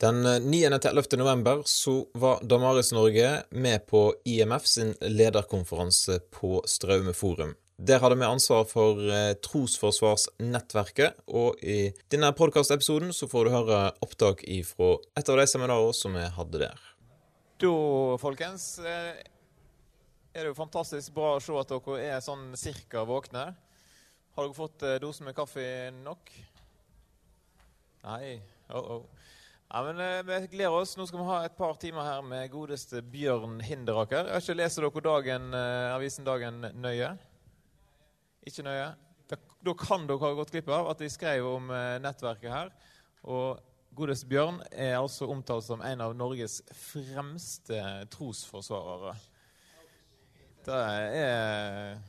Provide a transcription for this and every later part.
Den 9.-11. november så var Damaris Norge med på IMF sin lederkonferanse på Straume forum. Der hadde vi ansvar for eh, Trosforsvarsnettverket, og i denne podkastepisoden så får du høre opptak ifra et av de seminarene som vi hadde der. Da, folkens, eh, er det jo fantastisk bra å se at dere er sånn cirka våkne. Har dere fått eh, dosen med kaffe nok? Nei? Oh, oh. Ja, men eh, Vi gleder oss. Nå skal vi ha et par timer her med godeste Bjørn Hinderaker. Jeg har ikke Leser dere dagen, eh, avisen Dagen nøye? Ikke nøye? Da, da, kan dere ha gått glipp av at de skrev om eh, nettverket her. Og godeste Bjørn er altså omtalt som en av Norges fremste trosforsvarere. Det er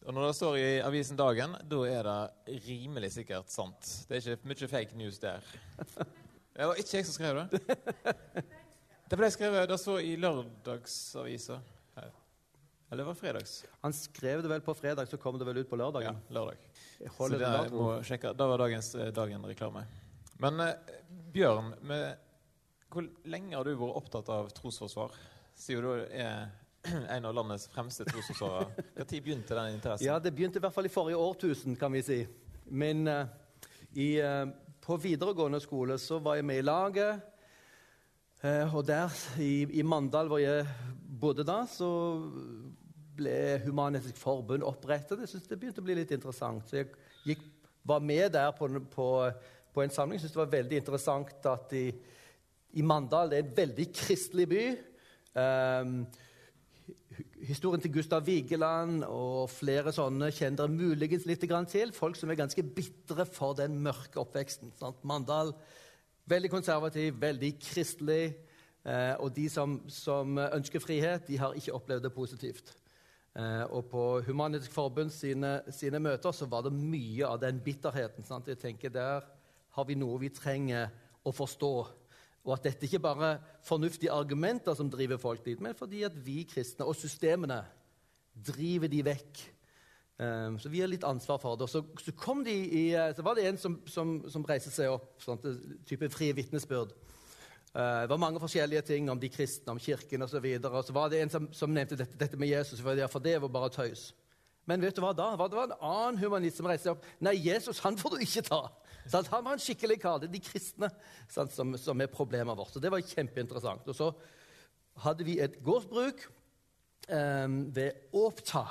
og når det står i avisen Dagen, da er det rimelig sikkert sant. Det er ikke mye fake news der. Det var ikke jeg som skrev det. Det ble skrevet det så i lørdagsavisa. Eller var det fredags? Han skrev det vel på fredag, så kom det vel ut på lørdag. Ja, lørdag. Så det må sjekke. Da var dagens eh, Dagen-reklame. Men eh, Bjørn, med, hvor lenge har du vært opptatt av trosforsvar? Siden du er en av landets fremste trosforsvarere. Når begynte den interessen? Ja, Det begynte i hvert fall i forrige årtusen, kan vi si. Men eh, i, uh, på videregående skole så var jeg med i laget. Eh, og der, i, i, Mandal, hvor jeg bodde da, så ble Human-Etisk Forbund opprettet. Jeg syntes det begynte å bli litt interessant. Så jeg gikk, var med der på, på, på en samling. Jeg syntes det var veldig interessant at i, i Mandal det er en veldig kristelig by. Um, historien til Gustav Vigeland og flere sånne kjenner dere muligens litt til. Folk som er ganske bitre for den mørke oppveksten. Sant? Mandal veldig konservativ, veldig kristelig. Eh, og de som, som, ønsker frihet, de har ikke opplevd det positivt. Eh, og på Human-Etisk Forbund sine, sine, møter så var det mye av den bitterheten. Sant? Jeg tenker Der har vi noe vi trenger å forstå og at dette ikke bare er fornuftige argumenter som driver folk dit, men fordi at vi kristne og systemene driver de vekk. Um, så vi har litt ansvar for det. Så, så, de i, eh, så var det en som, som, som reiste seg opp, sånn, type frie vitnesbyrd. Uh, det var mange forskjellige ting om de kristne, om kirken osv. Og, så og så var det en som, som nevnte dette, dette, med Jesus, for det, var bare tøys. Men vet du hva da? Det var en annen humanist som reiste seg opp. Nei, Jesus han får du ikke ta. Så han var en skikkelig kar. Det er de kristne som, som, er problemet vårt. Så det var kjempeinteressant. Og så hadde vi et gårdsbruk um, ved Åpta.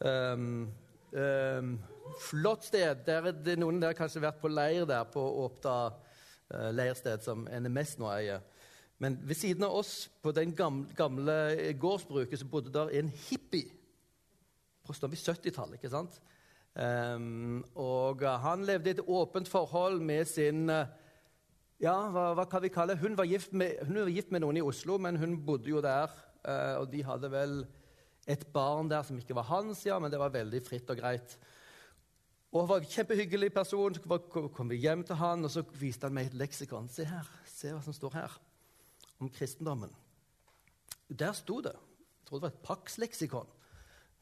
Um, um, flott sted. Der er det noen der kanskje vært på leir der på Åpta uh, leirsted, som NMS nå eier. Men ved siden av oss, på den gamle, gamle gårdsbruket, så bodde der en hippie på 70-tallet. ikke sant? Um, og han levde i et åpent forhold med sin eh, Ja, hva, hva kan vi kalle hun var, med, hun var, gift med, noen i Oslo, men hun bodde jo der. Uh, og de hadde vel et barn der som ikke var hans, ja, men det var veldig fritt og greit. Og han var en kjempehyggelig person. Så kom vi hjem til han, og så viste han meg et leksikon. Se her, se hva som står her om kristendommen. Der sto det jeg tror det var et Pax-leksikon.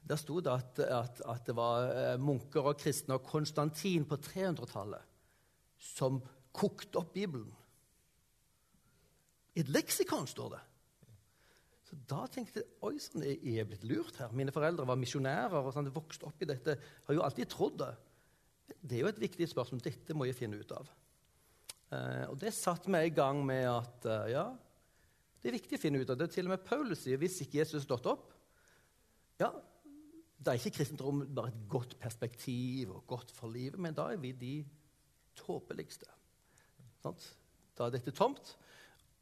Der sto det at, at, at, det var eh, munker og kristne og Konstantin på 300-tallet som kokte opp Bibelen. I et leksikon står det. Så Da tenkte jeg oi sånn, jeg er blitt lurt her. Mine foreldre var misjonærer og sånn, vokste opp i dette. Har jo alltid trodd det. Det er jo et viktig spørsmål. Dette må jeg finne ut av. Eh, og det satte meg i gang med at eh, ja, det er viktig å finne ut av det. Til og med Paulus sier hvis ikke Jesus stått opp, ja, da er ikke kristendom bare et godt perspektiv og godt for livet, men da er vi de tåpeligste. Da er dette tomt,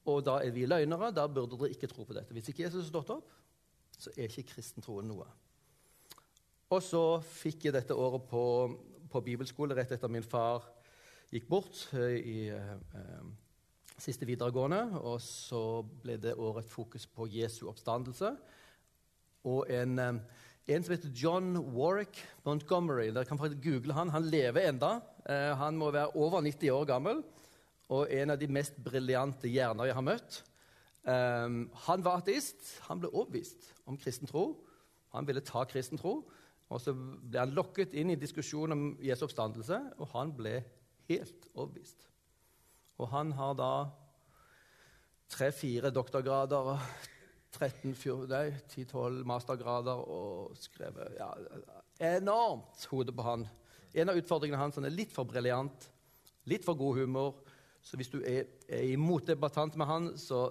og da er vi løgnere. Da burde dere ikke tro på dette. Hvis ikke Jesus har stått opp, så er ikke kristentroen noe. Og så fikk jeg dette året på, på bibelskole rett etter min far gikk bort eh, i eh, siste videregående. Og så ble det året fokus på Jesu oppstandelse. Og en... Eh, en som heter John Warwick Montgomery. Dere kan faktisk google Han Han lever enda. Eh, han må være over 90 år gammel og en av de mest briljante hjerner jeg har møtt. Um, han var ateist. Han ble overbevist om kristen tro. Han ville ta kristen tro. Og Så ble han lokket inn i diskusjonen om Jesu oppstandelse, og han ble helt overbevist. Og han har da tre-fire doktorgrader, 10-12 mastergrader og skrevet ja, Enormt hode på han. En av utfordringene hans er litt for briljant, litt for god humor. Så hvis du er, er i motdebattant med han, så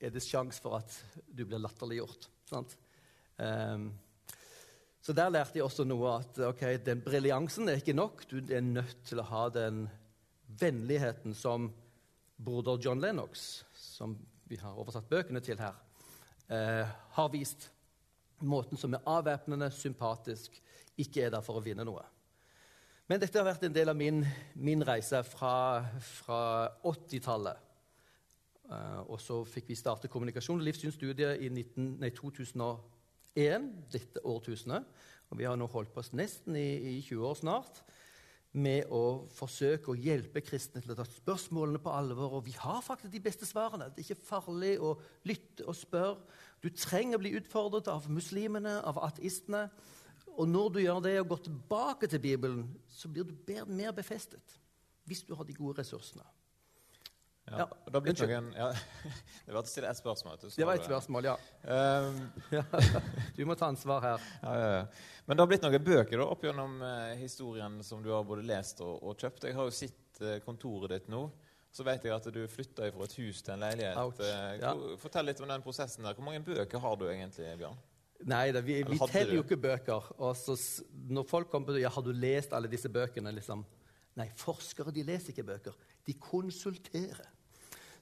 er det sjanse for at du blir latterliggjort. Um, så der lærte jeg også noe at okay, den briljansen er ikke nok. Du er nødt til å ha den vennligheten som broder John Lennox, som vi har oversatt bøkene til her, eh, har vist. Måten som er avvæpnende, sympatisk, ikke er der for å vinne noe. Men dette har vært en del av min, min reise fra, fra 80-tallet. Eh, og så fikk vi starte kommunikasjon og livssynsstudiet i 19, nei, 2001, dette årtusenet. Og vi har nå holdt på nesten i, i 20 år snart med å forsøke å hjelpe kristne til å ta spørsmålene på alvor. Og vi har faktisk de beste svarene. Det er ikke farlig å lytte og spørre. Du trenger å bli utfordret av muslimene, av ateistene. Og når du gjør det og går tilbake til Bibelen, så blir du mer befestet. Hvis du har de gode ressursene. Ja, ja. Det, noen, ja, det var til å stille ett spørsmål. Det var et spørsmål, ja. Um, du må ta ansvar her. Ja, Men det har blitt noen bøker da, opp gjennom eh, historien som du har både lest og, og kjøpt. Jeg har jo sett eh, kontoret ditt nå. Så vet jeg at du flytta fra et hus til en leilighet. Uh, fortell litt om den prosessen der. Hvor mange bøker har du egentlig, Bjørn? Nei, da, vi, vi teller jo ikke bøker. Og så, når folk kommer på ja, har du lest alle disse bøkene, liksom Nei, forskere de leser ikke bøker. De konsulterer.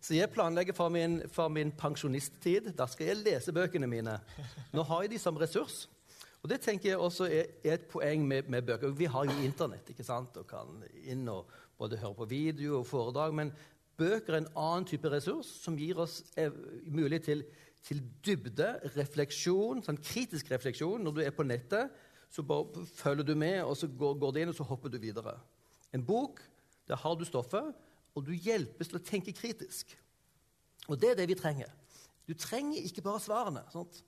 Så jeg planlegger for min, for min pensjonisttid. Da skal jeg lese bøkene mine. Nå har jeg de som ressurs. Og det tenker jeg også er, et poeng med, med, bøker. Vi har jo Internett ikke sant? og kan inn og både høre på video og foredrag. Men bøker er en annen type ressurs som gir oss eh, mulighet til, til, dybde, refleksjon, sånn kritisk refleksjon. Når du er på nettet, så bare følger du med, og så går, går det inn, og så hopper du videre. En bok, der har du stoffet og du hjelpes til å tenke kritisk. Og det er det vi trenger. Du trenger ikke bare svarene. Sant?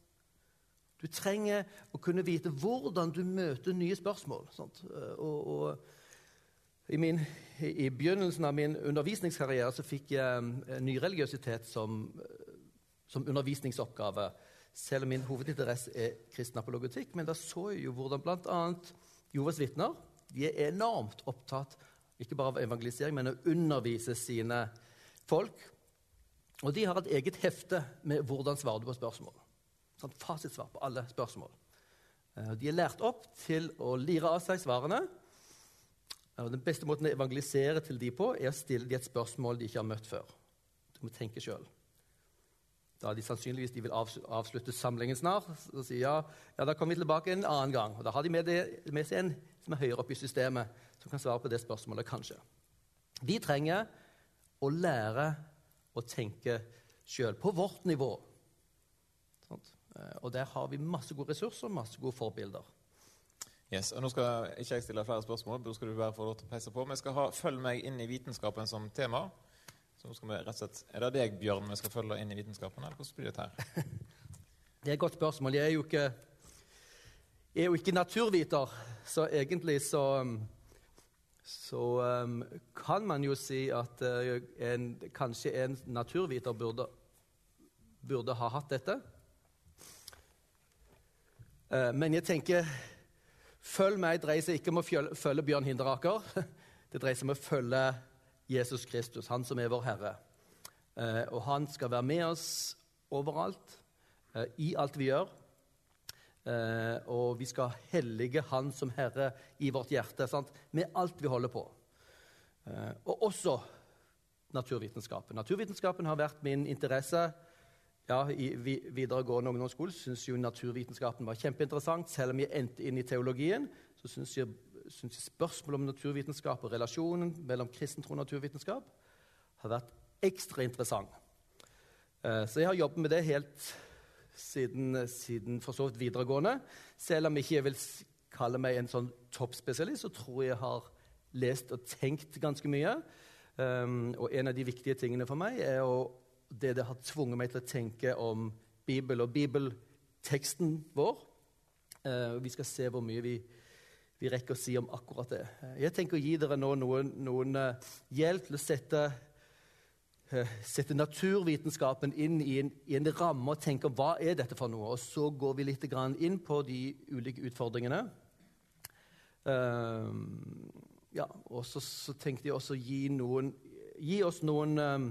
Du trenger å kunne vite hvordan du møter nye spørsmål. Og, og i, min, i, begynnelsen av min undervisningskarriere så fikk jeg eh, nyreligiøsitet som, som undervisningsoppgave, selv om min hovedinteresse er kristen apologetikk. Men da så jeg jo hvordan bl.a. Jovas vitner de er enormt opptatt ikke bare evangelisering, men å undervise sine folk. Og de har et eget hefte med 'Hvordan svarer du på spørsmål?' Sånn fasitsvar på alle spørsmål. Eh, de er lært opp til å lire av seg svarene. Og Den beste måten å evangelisere til de på, er å stille de et spørsmål de ikke har møtt før. Du må tenke sjøl. Da de sannsynligvis de vil avslutte samlingen snart, så sier ja, ja, da kommer vi tilbake en annen gang. Og Da har de med, det, med seg en som er høyere oppe i systemet, som kan svare på det spørsmålet, kanskje. Vi trenger å lære å tenke sjøl, på vårt nivå. Sånt. Eh, og der har vi masse gode ressurser, masse gode forbilder. Yes, og Nå skal ikke jeg stille flere spørsmål, da skal du bare få lov til å peise på. Men jeg skal ha 'følg meg inn i vitenskapen' som tema. Så nå skal vi rett og slett, Er det deg, Bjørn, vi skal følge inn i vitenskapen, eller hvordan blir det her? det er et godt spørsmål. Jeg er jo ikke, jeg er jo ikke naturviter, så egentlig så så um, kan man jo si at uh, en, kanskje en naturviter burde, burde ha hatt dette. Uh, men jeg tenker Følg meg dreier seg ikke om å følge, Bjørn Hinderaker. Det dreier seg om å følge Jesus Kristus, han som er vår Herre. Uh, og han skal være med oss overalt, i alt vi gjør. Eh, og vi skal hellige Han som Herre i vårt hjerte sant? med alt vi holder på. Eh, og også naturvitenskapen. Naturvitenskapen har vært min interesse. Ja, I videregående ungdomsskole syns jo naturvitenskapen var kjempeinteressant. Selv om jeg endte inn i teologien, så syns jeg, jeg spørsmålet om naturvitenskap og relasjonen mellom kristentro og naturvitenskap har vært ekstra interessant. Eh, så jeg har jobbet med det helt siden, siden for så vidt videregående. Selv om jeg ikke vil kalle meg en sånn toppspesialist, så tror jeg jeg har lest og tenkt ganske mye. Um, og en av de viktige tingene for meg er det det har tvunget meg til å tenke om Bibel og bibelteksten vår. Uh, vi skal se hvor mye vi, vi, rekker å si om akkurat det. Jeg tenker å gi dere nå noen, noen uh, hjelp til å sette eh, sette naturvitenskapen inn i en, i en ramme og tenker hva er dette for noe. Og så går vi litt inn på de ulike utfordringene. Uh, ja, og så, så, tenkte jeg også å gi, noen, gi oss noen uh,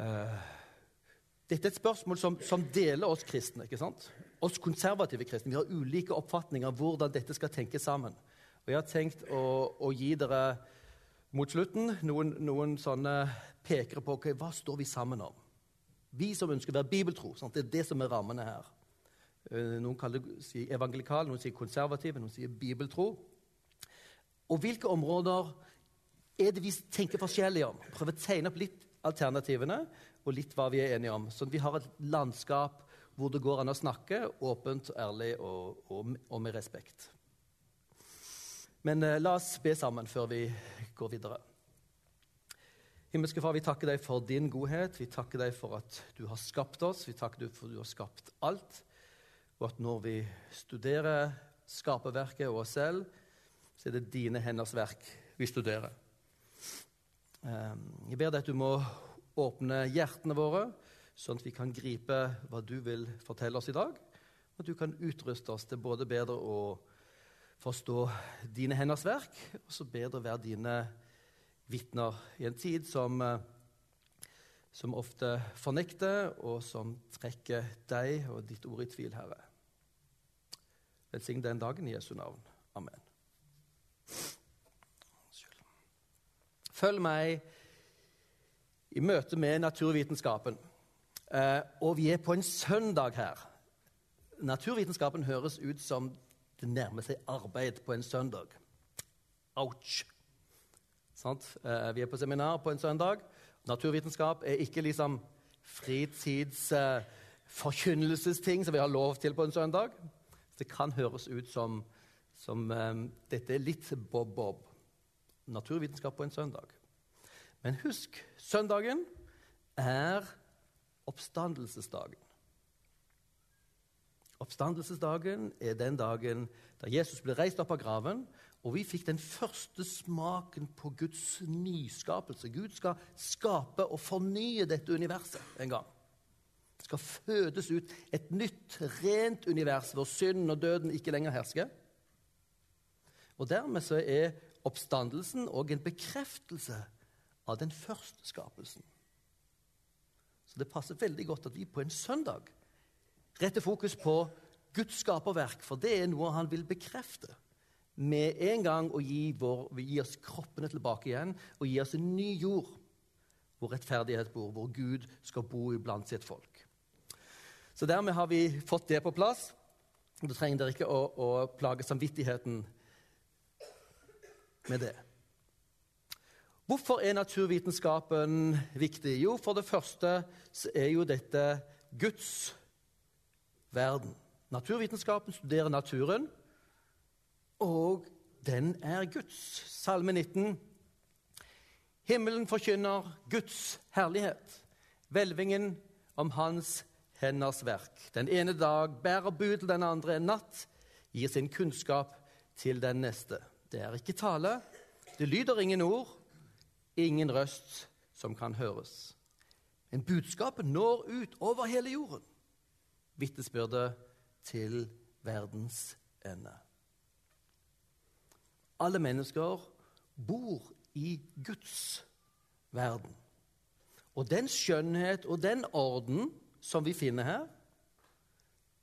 uh, Dette er et spørsmål som, som, deler oss kristne. ikke sant? Oss konservative kristne. Vi har ulike oppfatninger av hvordan dette skal tenkes sammen. Og Jeg har tenkt å, å gi dere mot slutten noen, noen sånne pekere på okay, hva står vi sammen om. Vi som ønsker å være bibeltro. Sant? Det er det som er rammene her. Eh, noen kaller, sier evangelikal, noen sier konservative, noen sier bibeltro. Og hvilke områder er det vi tenker forskjellig om? Prøver å tegne opp litt alternativene og litt hva vi er enige om. Sånn at vi har et landskap hvor det går an å snakke åpent, ærlig og, og, og med respekt. Men eh, la oss be sammen før vi går videre. Himmelske Far, vi takker deg for din godhet. Vi takker deg for at du har skapt oss. Vi takker deg for at du har skapt alt. Og at når vi studerer skaperverket og oss selv, så er det dine henders verk vi studerer. Ehm, jeg ber deg at du må åpne hjertene våre, sånn at vi kan gripe hva du vil fortelle oss i dag. Og at du kan utruste oss til både bedre å forstå dine henders verk, og så bedre være dine vitner i en tid som, eh, som ofte fornekter, og som trekker deg og ditt ord i tvil, Herre. Velsign den dagen i Jesu navn. Amen. Følg meg i møte med naturvitenskapen. Eh, og vi er på en søndag her. Naturvitenskapen høres ut som det nærmer seg arbeid på en søndag. Ouch! Eh, vi er på seminar på en søndag. Naturvitenskap er ikke liksom fritidsforkynnelsesting uh, som vi har lov til på en søndag. Det kan høres ut som, som um, dette er litt bob-bob. Naturvitenskap på en søndag. Men husk, søndagen er oppstandelsesdagen. Oppstandelsesdagen er den dagen da Jesus ble reist opp av graven, og vi fikk den første smaken på Guds nyskapelse. Gud skal skape og fornye dette universet en gang. Det skal fødes ut et nytt, rent univers hvor synden og døden ikke lenger hersker. Og Dermed så er oppstandelsen òg en bekreftelse av den første skapelsen. Så det passer veldig godt at vi på en søndag rette fokus på Guds skaperverk, for det er noe han vil bekrefte. Med en gang å gi, vår, gi oss kroppene tilbake igjen og gi oss en ny jord hvor rettferdighet bor, hvor Gud skal bo iblant sitt folk. Så dermed har vi fått det på plass. Da trenger dere ikke å, å plage samvittigheten med det. Hvorfor er naturvitenskapen viktig? Jo, for det første er jo dette Guds verden. Naturvitenskapen studerer naturen, og den er Guds. Salme 19. Himmelen forkynner Guds herlighet, hvelvingen om Hans henders verk. Den ene dag bærer bud til den andre, en natt gir sin kunnskap til den neste. Det er ikke tale, det lyder ingen ord, ingen røst som kan høres. Men budskapet når ut over hele jorden vitnesbyrdet til verdens ende. Alle mennesker bor i Guds verden. Og den skjønnhet og den orden som vi finner her,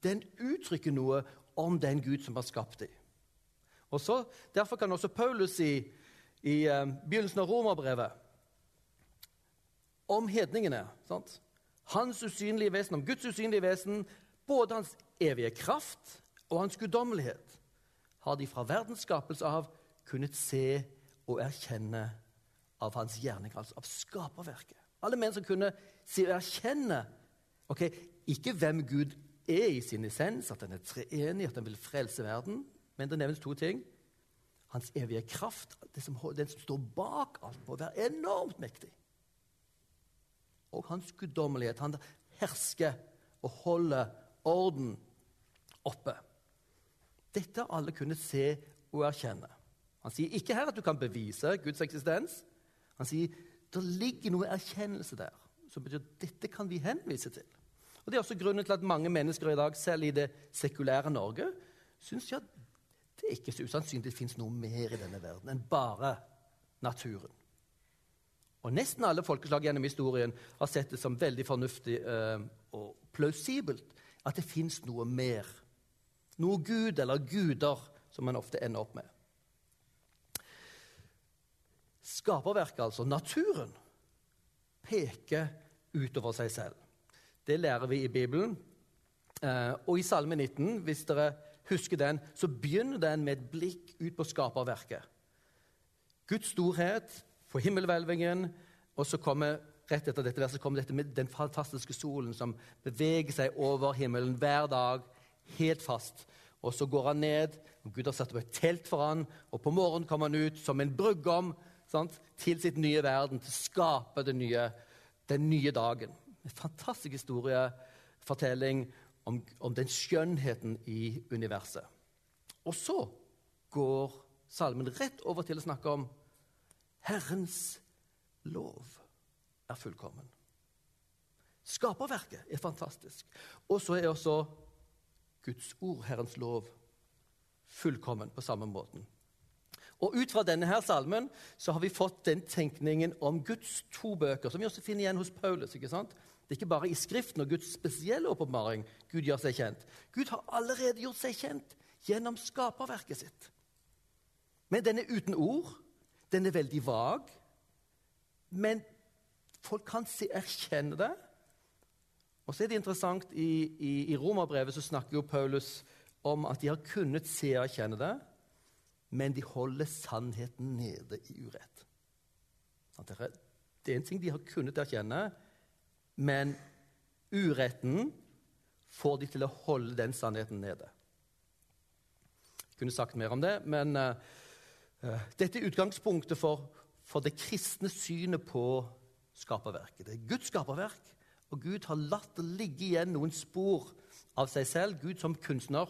den uttrykker noe om den Gud som har skapt dem. Og så, Derfor kan også Paulus si i uh, begynnelsen av romerbrevet om hedningene sant? Hans usynlige vesen, om Guds usynlige vesen, både hans evige kraft og hans guddommelighet, har de fra verdens skapelse av kunnet se og erkjenne av hans gjerning, altså av skaperverket. Alle menn som kunne se og erkjenne ok, ikke hvem Gud er i sin essens, at han er treenig, at han vil frelse verden, men det nevnes to ting. Hans evige kraft, det som, den som står bak alt, må være enormt mektig og hans guddommelighet. Han hersker og holder orden oppe. Dette har alle kunnet se og erkjenne. Han sier ikke her at du kan bevise Guds eksistens. Han sier det ligger noe erkjennelse der som betyr at dette kan vi henvise til. Og Det er også grunnen til at mange mennesker i dag, selv i det sekulære Norge, syns ja, det er ikke så usannsynlig det fins noe mer i denne verden enn bare naturen. Og Nesten alle folkeslag gjennom historien har sett det som veldig fornuftig eh, og plausibelt at det fins noe mer. Noe Gud eller guder, som man ofte ender opp med. Skaperverket, altså naturen, peker utover seg selv. Det lærer vi i Bibelen. Eh, og i Salme 19, hvis dere husker den, så begynner den med et blikk ut på skaperverket. Guds storhet, på himmelhvelvingen, og så kommer rett etter dette verset kommer dette med den fantastiske solen som beveger seg over himmelen hver dag, helt fast. Og så går han ned, og Gud har satt opp et telt for han, og på morgenen kommer han ut som en brudgom til sitt nye verden, til å skape den nye, den nye dagen. En fantastisk historiefortelling om, om den skjønnheten i universet. Og så går salmen rett over til å snakke om Herrens lov er fullkommen. Skaperverket er fantastisk. Og så er også Guds ord, Herrens lov, fullkommen på samme måten. Og Ut fra denne her salmen så har vi fått den tenkningen om Guds to bøker, som vi også finner igjen hos Paulus. ikke sant? Det er ikke bare i Skriften og Guds spesielle åpenbaring Gud gjør seg kjent. Gud har allerede gjort seg kjent gjennom skaperverket sitt. Men den er uten ord. Den er veldig vag. Men folk kan se, erkjenne det. Og så er det interessant, I, i, i Romerbrevet så snakker jo Paulus om at de har kunnet se og erkjenne det, men de holder sannheten nede i urett. Det er en ting de har kunnet erkjenne, men uretten får de til å holde den sannheten nede. Jeg kunne sagt mer om det, men uh, dette er utgangspunktet for, for det kristne synet på skaperverket. Det er Guds skaperverk, og Gud har latt det ligge igjen noen spor av seg selv, Gud som kunstner,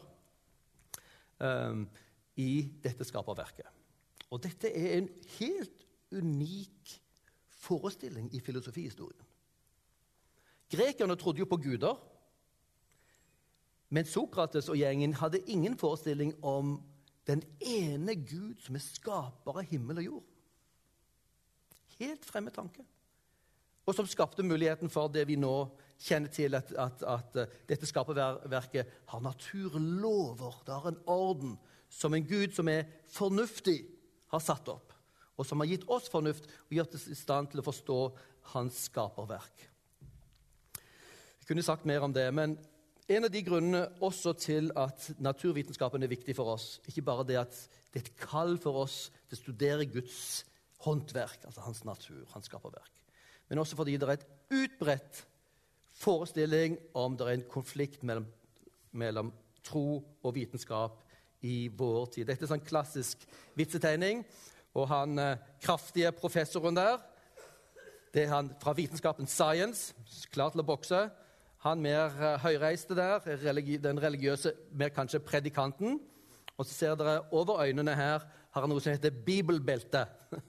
um, i dette skaperverket. Og dette er en helt unik forestilling i filosofihistorien. Grekerne trodde jo på guder, men Sokrates og gjengen hadde ingen forestilling om den ene Gud som er skaper av himmel og jord. Helt fremmed tanke og som skapte muligheten for det vi nå kjenner til, at, at, at eh, dette skaperverket har naturlover. Det har en orden som en Gud som er fornuftig, har satt opp, og som har gitt oss fornuft og gjort oss i stand til å forstå hans skaperverk. Jeg kunne sagt mer om det, men en av de grunnene også til at naturvitenskapen er viktig for oss, ikke bare det at det er et kall for oss til å studere Guds håndverk, altså hans natur, hans skaperverk men også fordi det er et utbredt forestilling om det er en konflikt mellom, mellom tro og vitenskap i vår tid. Dette er sånn klassisk vitsetegning. Og han eh, kraftige professoren der, det er han fra vitenskapen Science, klar til å bokse. Han mer eh, høyreiste der, den religiøse, mer kanskje predikanten. Og så ser dere over øynene her har han noe som heter bibelbelte.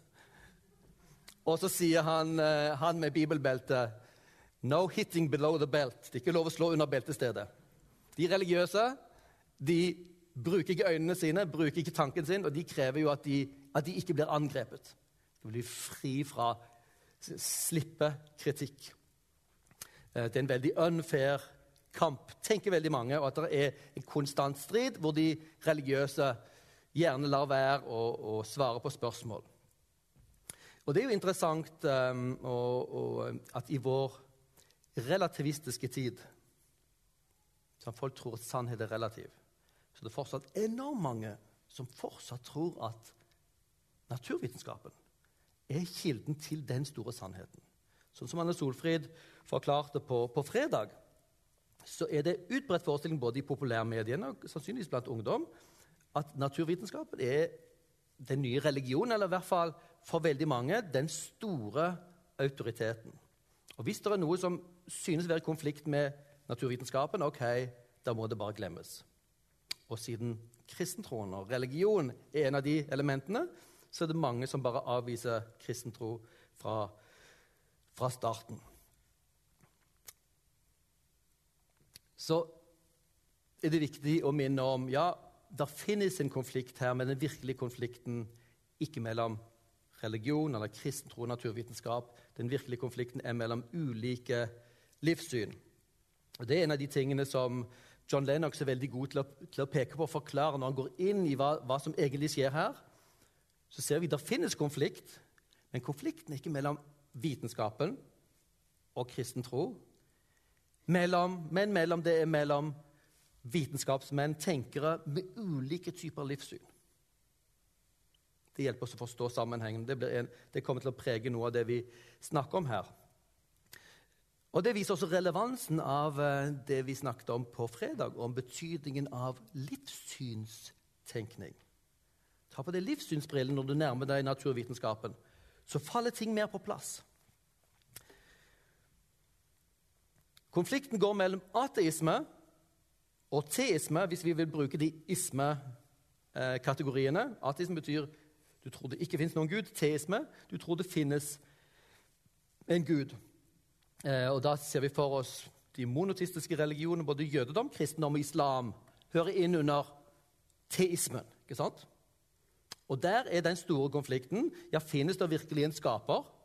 Og så sier han, eh, han med bibelbelte No hitting below the belt. Det er ikke lov å slå under beltestedet. De religiøse de bruker ikke øynene sine, bruker ikke tanken sin, og de krever jo at de, at de ikke blir angrepet. De blir fri fra slippe kritikk. Eh, det er en veldig unfair kamp, tenker veldig mange, og at det er en konstant strid hvor de religiøse gjerne lar være å, svare på spørsmål. Og det er jo interessant um, og, og, at i vår relativistiske tid som Folk tror at sannhet er relativ. Så det er fortsatt enormt mange som fortsatt tror at naturvitenskapen er kilden til den store sannheten. Sånn som Anne Solfrid forklarte på, på fredag, så er det utbredt forestilling både i populærmediene og sannsynligvis blant ungdom at naturvitenskapen er den nye religionen, eller i hvert fall for veldig mange den store autoriteten. Og Hvis det er noe som synes å være i konflikt med naturvitenskapen, ok, da må det bare glemmes. Og siden kristentroen og religion er en av de elementene, så er det mange som bare avviser kristentro fra fra starten. Så er det viktig å minne om ja, det finnes en konflikt her, men den virkelige konflikten ikke mellom religion eller kristen tro og naturvitenskap. Den virkelige konflikten er mellom ulike livssyn. Og Det er en av de tingene som John Lennox er veldig god til å, til å peke på og forklare når han går inn i hva, hva som egentlig skjer her. Så ser vi at det finnes konflikt, men konflikten er ikke mellom vitenskapen og kristen tro, mellom, men mellom, det er mellom vitenskapsmenn, tenkere med ulike typer livssyn. Det hjelper oss å forstå sammenhengen. Det, en, det, kommer til å prege noe av det vi snakker om her. Og Det viser også relevansen av eh, det vi snakket om på fredag, om betydningen av livssynstenkning. Ta på deg livssynsbrillene når du nærmer deg naturvitenskapen. Så faller ting mer på plass. Konflikten går mellom ateisme og teisme, hvis vi vil bruke de isme-kategoriene. Ateisme betyr du tror det ikke finnes noen gud. Teisme du tror det finnes en gud. Eh, og Da ser vi for oss de monotistiske religionene, både jødedom, kristendom og islam, hører inn under teismen. ikke sant? Og Der er den store konflikten. Ja, Finnes det virkelig en skaper,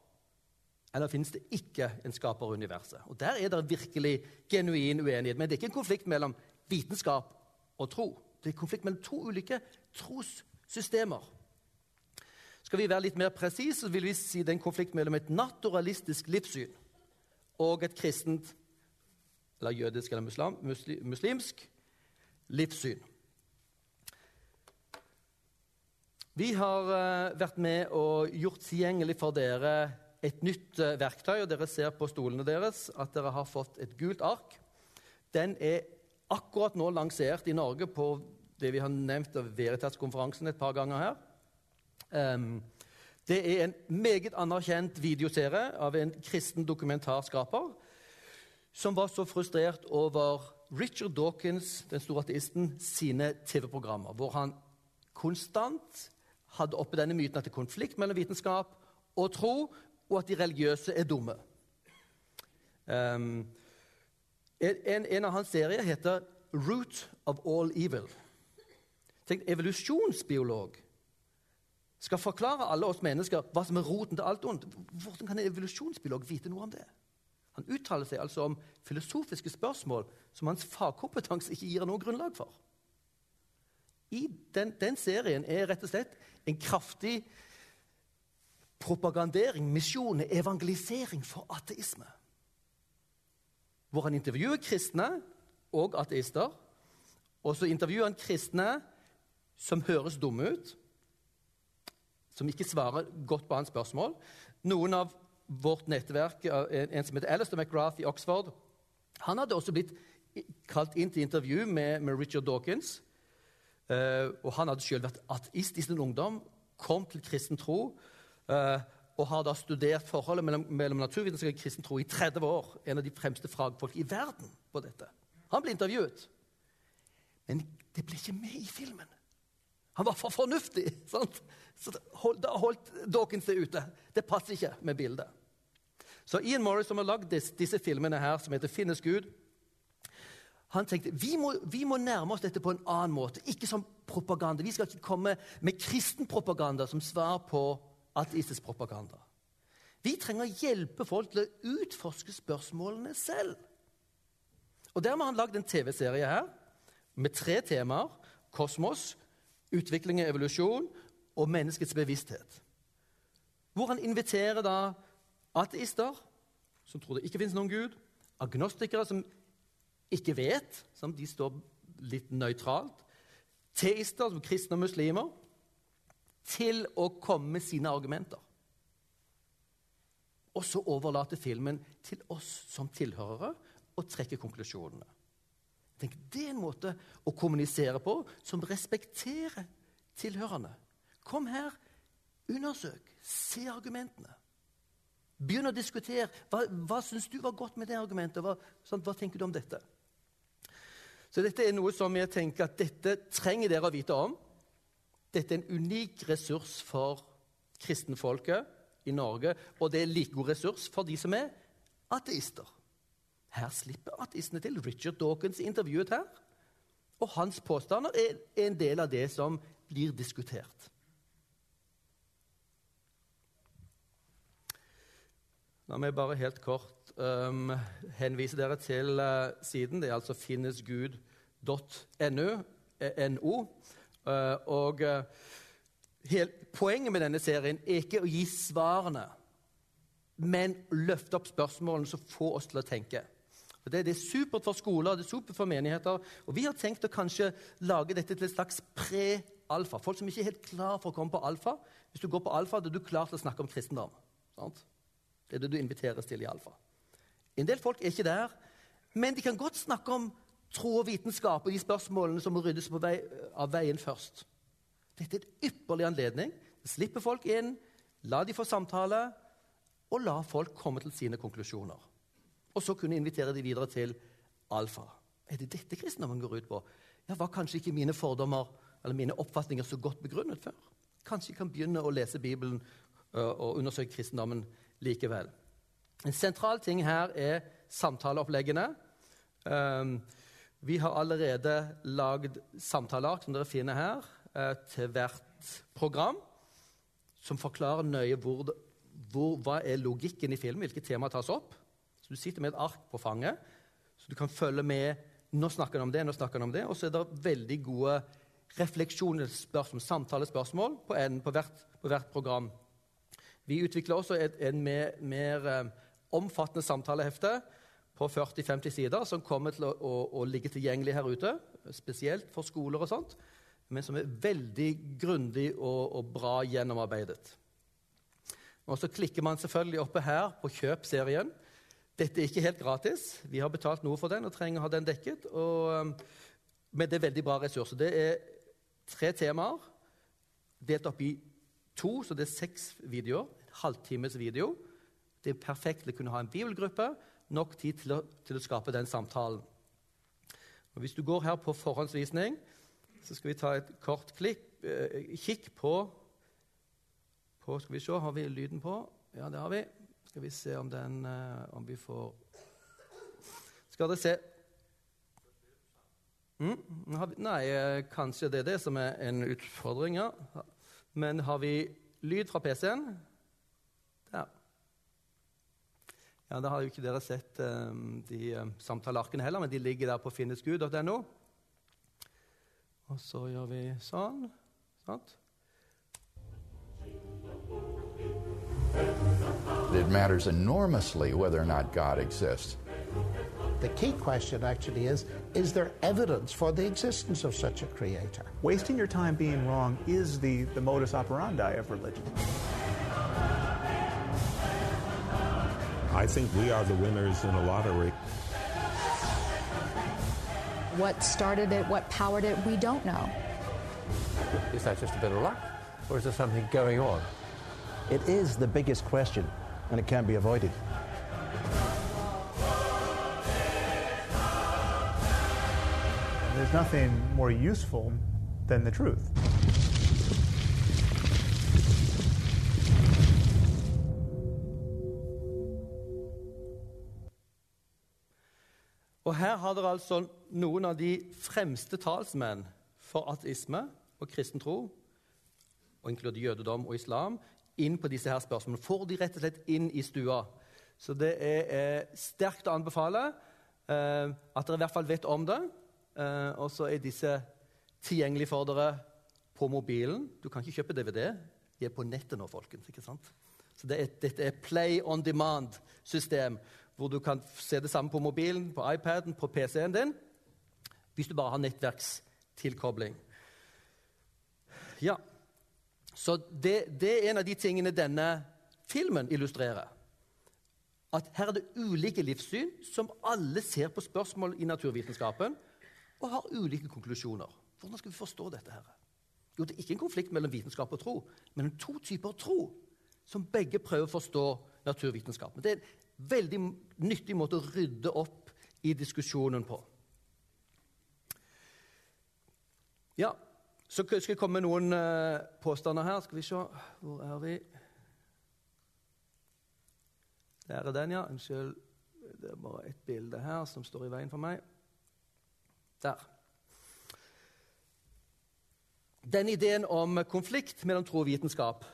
eller finnes det ikke en skaper i universet? Og Der er det virkelig genuin uenighet. Men det er ikke en konflikt mellom vitenskap og tro. Det er en konflikt mellom to ulike trossystemer. Skal vi være litt mer presise, vil vi si det er en konflikt mellom et naturalistisk livssyn og et kristent, eller jødisk eller muslim, muslimsk livssyn. Vi har uh, vært med og gjort tilgjengelig for dere et nytt uh, verktøy. og Dere ser på stolene deres at dere har fått et gult ark. Den er akkurat nå lansert i Norge på det vi har nevnt av Veritas-konferansen et par ganger her. Um, det er en meget anerkjent videoserie av en kristen dokumentarskaper som var så frustrert over Richard Dawkins, den store ateisten, sine TV-programmer, hvor han konstant hadde oppe denne myten at det er konflikt mellom vitenskap og tro, og at de religiøse er dumme. Um, en, en, av hans serier heter 'Root of All Evil'. Tenk, evolusjonsbiolog skal forklare alle oss mennesker hva som er roten til alt ondt. Hvordan kan en evolusjonsbiolog vite noe om det? Han uttaler seg altså om filosofiske spørsmål som hans fagkompetanse ikke gir noe grunnlag for. I den, den serien er rett og slett en kraftig propagandering, misjon, evangelisering for ateisme. Hvor han intervjuer kristne og ateister. Og så intervjuer han kristne som høres dumme ut, som ikke svarer godt på hans spørsmål. Noen av vårt nettverk, en, en som heter Alistair McGrath i Oxford, han hadde også blitt kalt inn til intervju med, med Richard Dawkins. Uh, og Han hadde selv vært ateist i sin ungdom, kom til kristen tro og har da studert forholdet mellom, mellom naturvitenskap og kristen tro i 30 år. En av de fremste fagfolk i verden på dette. Han ble intervjuet. Men det ble ikke med i filmen. Han var for fornuftig. sant? Så da holdt Dawkins det ute. Det passer ikke med bildet. Så Ian Morris, som har lagd disse filmene her, som heter 'Finnes Gud', han tenkte vi må, vi må nærme oss dette på en annen måte, ikke som propaganda. Vi skal ikke komme med kristen propaganda som svar på ateistisk propaganda. Vi trenger å hjelpe folk til å utforske spørsmålene selv. Og Dermed har han lagd en TV-serie her med tre temaer. Kosmos, utvikling og evolusjon og menneskets bevissthet. Hvor han inviterer da ateister, som tror det ikke finnes noen gud, agnostikere som ikke vet, som de står litt nøytralt, teister, som kristne og muslimer, til å komme med sine argumenter. Og så overlater filmen til oss som tilhørere å trekke konklusjonene. Tenk, Det er en måte å kommunisere på som respekterer tilhørende. Kom her, undersøk, se argumentene. Begynn å diskutere. Hva, hva syns du var godt med det argumentet? Hva, sånn, hva, tenker du om dette? Så dette er noe som jeg tenker at dette trenger dere å vite om. Dette er en unik ressurs for kristenfolket i Norge, og det er like god ressurs for de som er ateister. Her slipper ateistene til. Richard Dawkins er intervjuet her. Og hans påstander er en del av det som blir diskutert. La meg bare helt kort um, henvise dere til uh, siden. Det er altså finnesgud.no. Uh, og uh, Poenget med denne serien er ikke å gi svarene, men løfte opp spørsmålene som får oss til å tenke. Det, det, er supert for skoler det er supert for menigheter. Og vi har tenkt å kanskje lage dette til et slags pre-alfa. Folk som ikke er helt klar for å komme på alfa. Hvis du går på alfa, da er du klar til å snakke om kristendom. Sant? Det er det du inviteres til i alfa. En del folk er ikke der, men de kan godt snakke om tro og vitenskap og de spørsmålene som må ryddes vei, av veien først. Dette er en ypperlig anledning. Slippe folk inn, la de få samtale, og la folk komme til sine konklusjoner. Og så kunne invitere de videre til alfa. Er det dette kristendommen går ut på? Ja, Var kanskje ikke mine fordommer eller mine oppfatninger så godt begrunnet før? Kanskje jeg kan begynne å lese Bibelen og undersøke kristendommen likevel. En sentral ting her er samtaleoppleggene. Um, vi har allerede lagd samtaleark som dere finner her, uh, til hvert program, som forklarer nøye hvor, hvor, hva er logikken i filmen, hvilke temaer tas opp. Så Du sitter med et ark på fanget, så du kan følge med. Nå snakker han om det, nå snakker han om det. Og så er det veldig gode refleksjonsspørsmål, samtalespørsmål, på, en, på, hvert, på hvert program. Vi utvikler også et, en mer, mer um, omfattende samtalehefte på 40-50 sider som kommer til å, å, å, ligge tilgjengelig her ute, spesielt for skoler og sånt, men som er veldig grundig og, og bra gjennomarbeidet. Og Så klikker man selvfølgelig oppe her på Kjøp serien. Dette er ikke helt gratis. Vi har betalt noe for den og trenger å ha den dekket. Og, men det er veldig bra ressurser. Det er tre temaer delt opp i to, så det er seks videoer. En halvtimes video. Det er perfekt å kunne ha en bibelgruppe. Nok tid til å, til å skape den samtalen. Og Hvis du går her på forhåndsvisning, så skal vi ta et kort klikk, eh, kikk på, på Skal vi se, har vi lyden på? Ja, det har vi. Skal vi se om den eh, Om vi får Skal dere se mm, Nei, eh, kanskje det er det som er en utfordring. ja. Men har vi lyd fra PC-en? Ja, Da har jo ikke dere sett um, de um, samtalearkene heller, men de ligger der på finnesgud.no. Og så gjør vi sånn. Sant? It matters enormously whether or not God exists. The key question actually is is there evidence for the existence of such a creator? Wasting your time being wrong is the, the modus operandi of religion. I think we are the winners in a lottery. What started it, what powered it, we don't know. Is that just a bit of luck, or is there something going on? It is the biggest question, and it can't be avoided. There's nothing more useful than the truth. Og Her har dere altså noen av de fremste talsmenn for ateisme og kristen tro, og inkludert jødedom og islam, inn på disse her spørsmålene. Får de rett og slett inn i stua. Så det er eh, sterkt å anbefale eh, at dere i hvert fall vet om det. Eh, og så er disse tilgjengelige for dere på mobilen. Du kan ikke kjøpe DVD. De er på nettet nå, folkens. ikke sant? Så det er, Dette er play on demand-system hvor du kan se det samme på mobilen, på iPaden, på PC-en din, hvis du bare har nettverkstilkobling. Ja, Så det, det, er en av de tingene denne filmen illustrerer. At her er det ulike livssyn som alle ser på spørsmål i naturvitenskapen og har ulike konklusjoner. Hvordan skal vi forstå dette? her? Jo, Det er ikke en konflikt mellom vitenskap og tro, men to typer tro som begge prøver å forstå naturvitenskapen. Det er veldig nyttig måte å rydde opp i diskusjonen på. Ja, så skal jeg komme med noen uh, påstander her. Skal vi se Hvor er vi? Der er den, ja. Unnskyld. Det er bare et bilde her som står i veien for meg. Der. Den ideen om konflikt mellom tro og vitenskap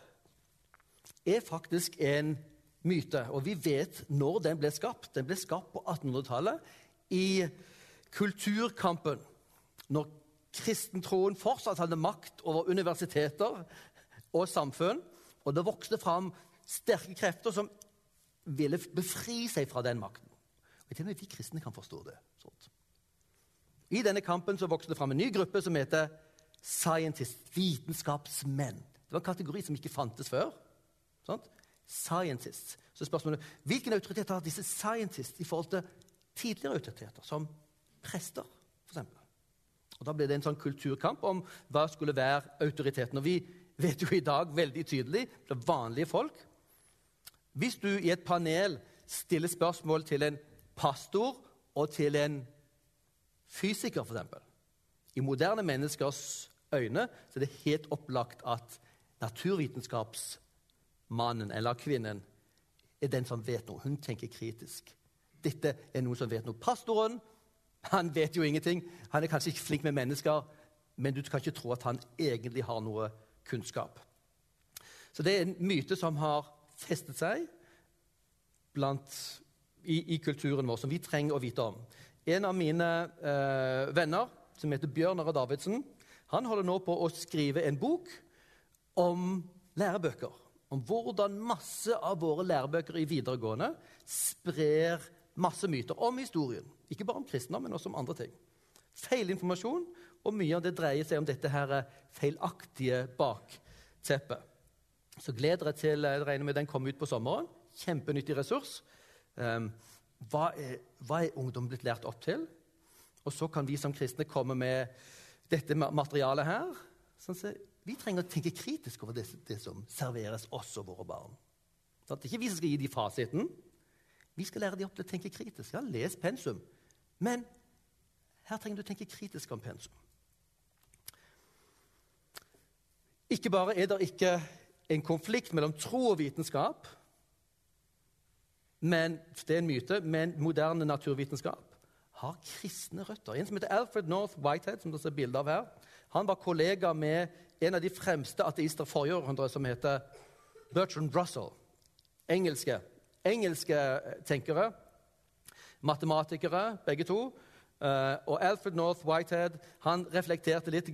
er faktisk en myte. Og vi vet når den ble skapt. Den ble skapt på 1800-tallet i kulturkampen. Når kristentroen fortsatt hadde makt over universiteter og samfunn. Og det vokste fram sterke krefter som ville befri seg fra den makten. Og til og med vi kristne kan forstå det. Sånt. I denne kampen så vokste det fram en ny gruppe som heter scientist, vitenskapsmenn. Det var en kategori som ikke fantes før. Sånt? Scientists. Så spørsmålet hvilken autoritet har disse scientists i forhold til tidligere autoriteter, som prester, f.eks.? Og Da ble det en sånn kulturkamp om hva skulle være autoriteten. Og vi vet jo i dag veldig tydelig det er vanlige folk Hvis du i et panel stiller spørsmål til en pastor og til en fysiker, f.eks. I moderne menneskers øyne så er det helt opplagt at naturvitenskapsmannen eller -kvinnen er den som vet noe. Hun tenker kritisk. Dette er noen som vet noe. Pastoren han vet jo ingenting. Han er kanskje ikke flink med mennesker, men du kan ikke tro at han egentlig har noe kunnskap. Så det er en myte som har festet seg blant, i, i, kulturen vår, som vi trenger å vite om. En av mine eh, venner, som heter Bjørnar Davidsen, han holder nå på å skrive en bok om lærebøker. Om hvordan masse av våre lærebøker i videregående sprer masse myter om historien. Ikke bare om kristendom, men også om andre ting. Feilinformasjon, og mye av det dreier seg om dette her feilaktige bakteppet. Så gleder jeg til jeg regner med den kommer ut på sommeren. Kjempenyttig ressurs. Um, hva, er, hva er ungdom blitt lært opp til? Og så kan vi som kristne komme med dette materialet her. Sånn vi trenger å tenke kritisk over det, det som serveres oss og våre barn. Så det er ikke vi som skal gi dem fasiten. Vi skal lære dem opp til å tenke kritisk. Ja, les pensum. Men her trenger du å tenke kritisk om pensum. Ikke bare er det ikke en konflikt mellom tro og vitenskap, men det er en myte, men moderne naturvitenskap har kristne røtter. En som heter Alfred North Whitehead, som det ser bilde av her, han var kollega med en av de fremste ateister forrige århundre, som heter Bertrand Russell. Engelske, engelske tenkere. Matematikere, begge to. Uh, og Alfred North Whitehead han reflekterte litt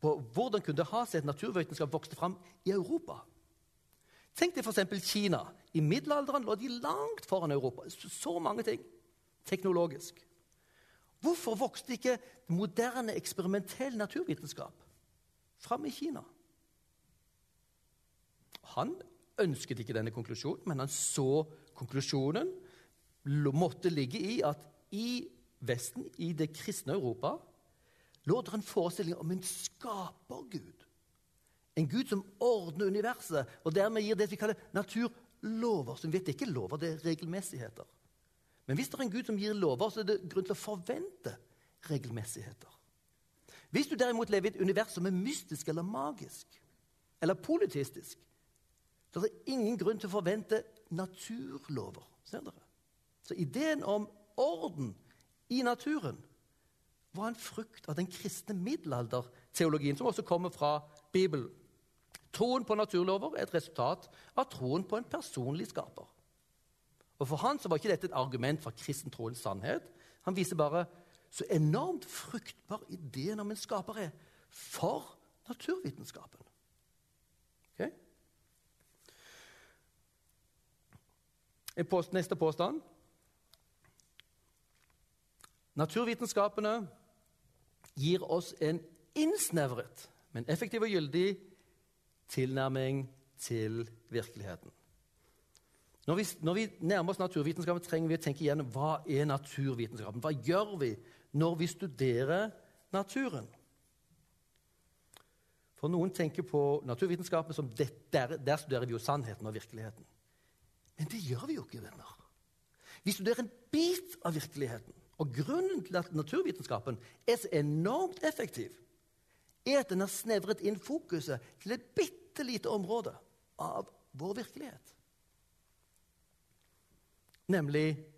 på hvordan kunne det ha seg at naturvitenskap vokste fram i Europa. Tenk deg f.eks. Kina. I middelalderen lå de langt foran Europa. Så mange ting teknologisk. Hvorfor vokste ikke moderne, eksperimentell naturvitenskap fram i Kina? Han ønsket ikke denne konklusjonen, men han så konklusjonen måtte ligge i at i Vesten, i det kristne Europa, lå det en forestilling om en skapergud. En gud som ordner universet, og dermed gir det vi kaller naturlover. Som vet det ikke lover, det er regelmessigheter. Men hvis det er en gud som gir lover, så er det grunn til å forvente regelmessigheter. Hvis du derimot lever i et univers som er mystisk eller magisk, eller politistisk, så er det ingen grunn til å forvente naturlover. Ser dere? Så ideen om orden i naturen var en frukt av den kristne middelalderteologien, som også kommer fra Bibelen. Troen på naturlover er et resultat av troen på en personlig skaper. Og For han så var ikke dette et argument for kristentroens sannhet. Han viser bare så enormt fruktbar ideen om en skaper er for naturvitenskapen. Okay? Post, neste påstand. Naturvitenskapene gir oss en innsnevret, men effektiv og gyldig tilnærming til virkeligheten. Når vi, når vi nærmer oss naturvitenskapen, trenger vi å tenke igjennom hva er naturvitenskapen Hva gjør vi når vi studerer naturen? For Noen tenker på naturvitenskapen som det, der, der studerer vi jo sannheten og virkeligheten. Men det gjør vi jo ikke, venner. Vi studerer en bit av virkeligheten. Og grunnen til at naturvitenskapen er så enormt effektiv, er at den har snevret inn fokuset til et bitte lite område av vår virkelighet. Nemlig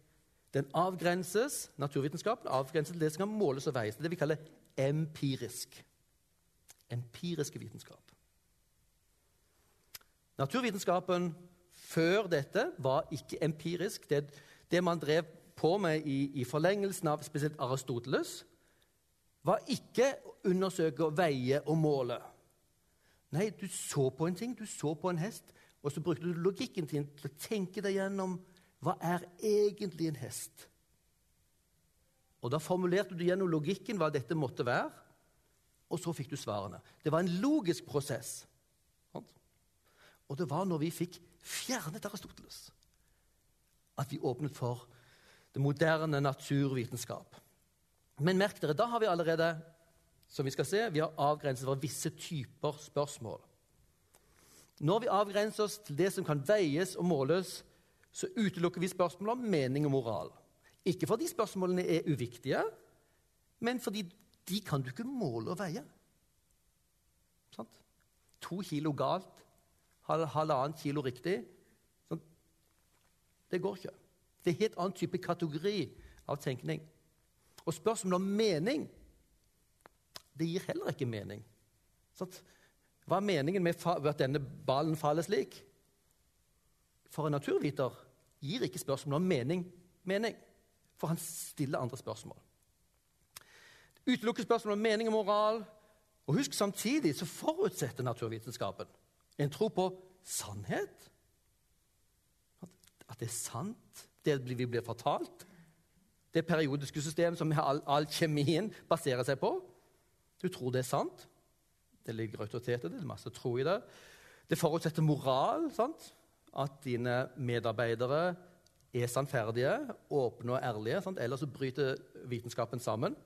den avgrenses, naturvitenskapen avgrenses til det som kan måles og veies. Det vi kaller empirisk. Empiriske vitenskap. Naturvitenskapen før dette var ikke empirisk. Det, det man drev på med i, i, forlengelsen av spesielt Aristoteles, var ikke å undersøke, veie og måle. Nei, du så på en ting, du så på en hest, og så brukte du logikken din til å tenke deg gjennom hva er egentlig en hest. Og Da formulerte du gjennom logikken hva dette måtte være, og så fikk du svarene. Det var en logisk prosess. Og det var når vi fikk fjernet Aristoteles, at vi åpnet for det moderne naturvitenskap. Men merk dere, da har vi allerede som vi skal se, vi har avgrenset for visse typer spørsmål. Når vi avgrenser oss til det som kan veies og måles, så utelukker vi spørsmål om mening og moral. Ikke fordi spørsmålene er uviktige, men fordi de kan du ikke måle og veie. Sant? To kilo galt halvannet kilo riktig. Sånn. Det går ikke. Det er en helt annen type kategori av tenkning. Og spørsmålet om mening det gir heller ikke mening. Sånn. Hva er meningen med at denne ballen faller slik? For en naturviter gir ikke spørsmålet om mening mening, for han stiller andre spørsmål. Utelukker spørsmål om mening og moral. Og husk samtidig så forutsetter naturvitenskapen en tro på sannhet. At det er sant, det vi blir fortalt. Det periodiske systemet som all, all kjemien baserer seg på. Du tror det er sant. Det ligger autoritet i det, det er masse tro i det. Det forutsetter moral. sant? At dine medarbeidere er sannferdige, åpne og ærlige. Sant? Ellers så bryter vitenskapen sammen.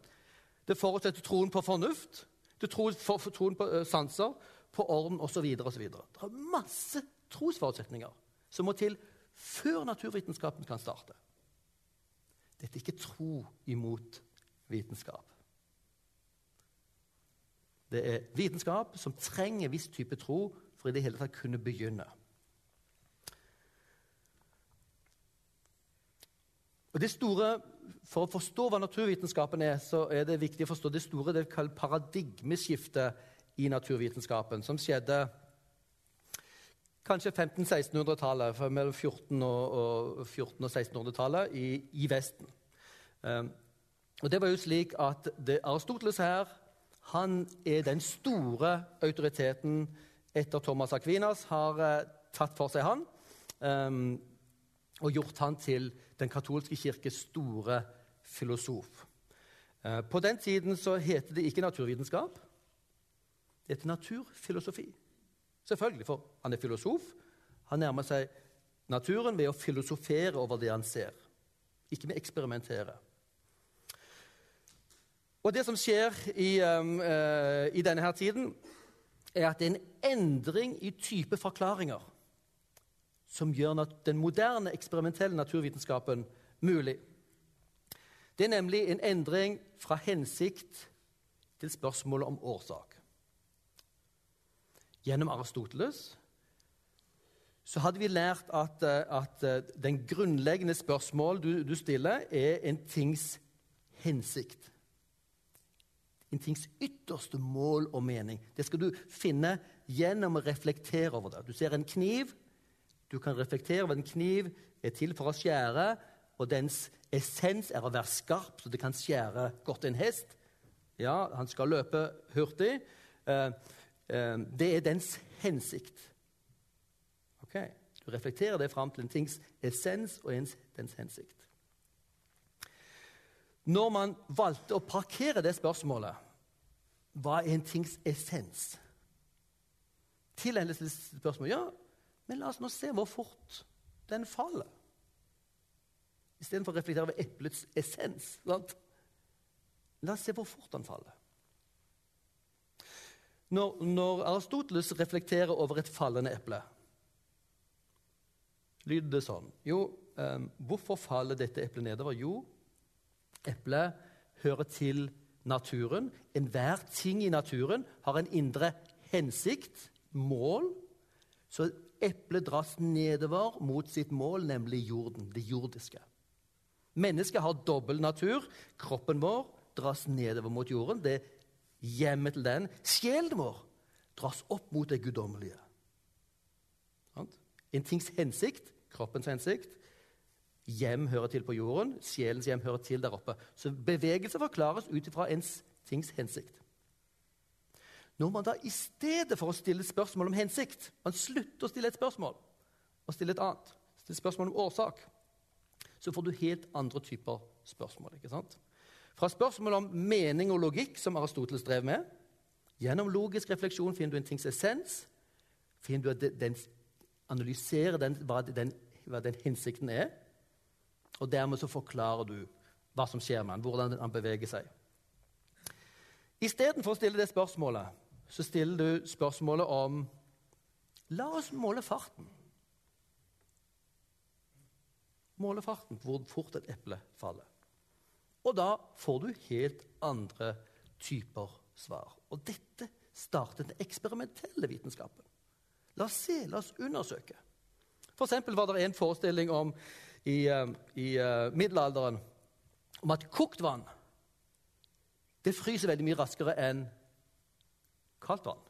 Det forutsetter troen på fornuft, det tror, for, for, troen på uh, sanser, på orden osv. Det er masse trosforutsetninger som må til før naturvitenskapen kan starte. Dette er ikke tro imot vitenskap. Det er vitenskap som trenger viss type tro for i det hele tatt kunne begynne. Og det store, For å forstå hva naturvitenskapen er, så er det viktig å forstå det store det vi paradigmeskiftet i naturvitenskapen, som skjedde kanskje 1500-1600-tallet, mellom 14 og, 14 og 1600-tallet i, i, Vesten. Um, og det var jo slik at det Aristoteles her han er den store autoriteten etter Thomas Aquinas har uh, tatt for seg han um, og gjort han til den katolske kirkes store filosof. Uh, på den tiden så heter det ikke naturvitenskap. Det heter naturfilosofi. Selvfølgelig, for han er filosof. Han nærmer seg naturen ved å filosofere over det han ser, ikke med å eksperimentere. Og Det som skjer i, um, uh, i denne her tiden, er at det er en endring i type forklaringer som gjør den moderne, eksperimentelle naturvitenskapen mulig. Det er nemlig en endring fra hensikt til spørsmålet om årsak. Gjennom Aristoteles så hadde vi lært at, uh, at uh, den grunnleggende spørsmål du, du stiller, er en tings hensikt en tings ytterste mål og mening. Det skal du finne gjennom å reflektere over det. Du ser en kniv. Du kan reflektere over en kniv er til for å skjære, og dens essens er å være skarp, så det kan skjære godt en hest. Ja, han skal løpe hurtig. Eh, eh, det er dens hensikt. Ok, Du reflekterer det fram til en tings essens og dens hensikt. Når man valgte å parkere det spørsmålet Hva er en tings essens? Tilegnes spørsmål Ja, men la oss nå se hvor fort den faller. Istedenfor å reflektere over eplets essens. Sant? La oss se hvor fort den faller. Når, når Aristoteles reflekterer over et fallende eple, lyder det sånn Jo, um, hvorfor faller dette eplet nedover? Jo, Eplet hører til naturen. Enhver ting i naturen har en indre hensikt, mål. Så eplet dras nedover mot sitt mål, nemlig jorden, det jordiske. Mennesket har dobbel natur. Kroppen vår dras nedover mot jorden. Det er hjemmet til den. Sjelen vår dras opp mot det guddommelige. En tings hensikt, kroppens hensikt, hjem hører til på jorden, sjelens hjem hører til der oppe. Så bevegelse forklares ut ifra en tings hensikt. Når man da i stedet for å stille spørsmål om hensikt, man slutter å stille et spørsmål og stille et annet, stille spørsmål om årsak, så får du helt andre typer spørsmål. ikke sant? Fra spørsmål om mening og logikk, som Aristoteles drev med, gjennom logisk refleksjon finner du en tings essens, finner du at den analyserer den, hva, den, hva den hensikten er, og dermed så forklarer du hva som skjer med den, hvordan han beveger seg. Istedenfor å stille det spørsmålet, så stiller du spørsmålet om La oss måle farten. Måle farten, hvor fort et eple faller. Og da får du helt andre typer svar. Og dette startet den eksperimentelle vitenskapen. La oss se, la oss undersøke. For eksempel var det en forestilling om i, uh, i uh, middelalderen om at kokt vann det fryser veldig mye raskere enn kaldt vann.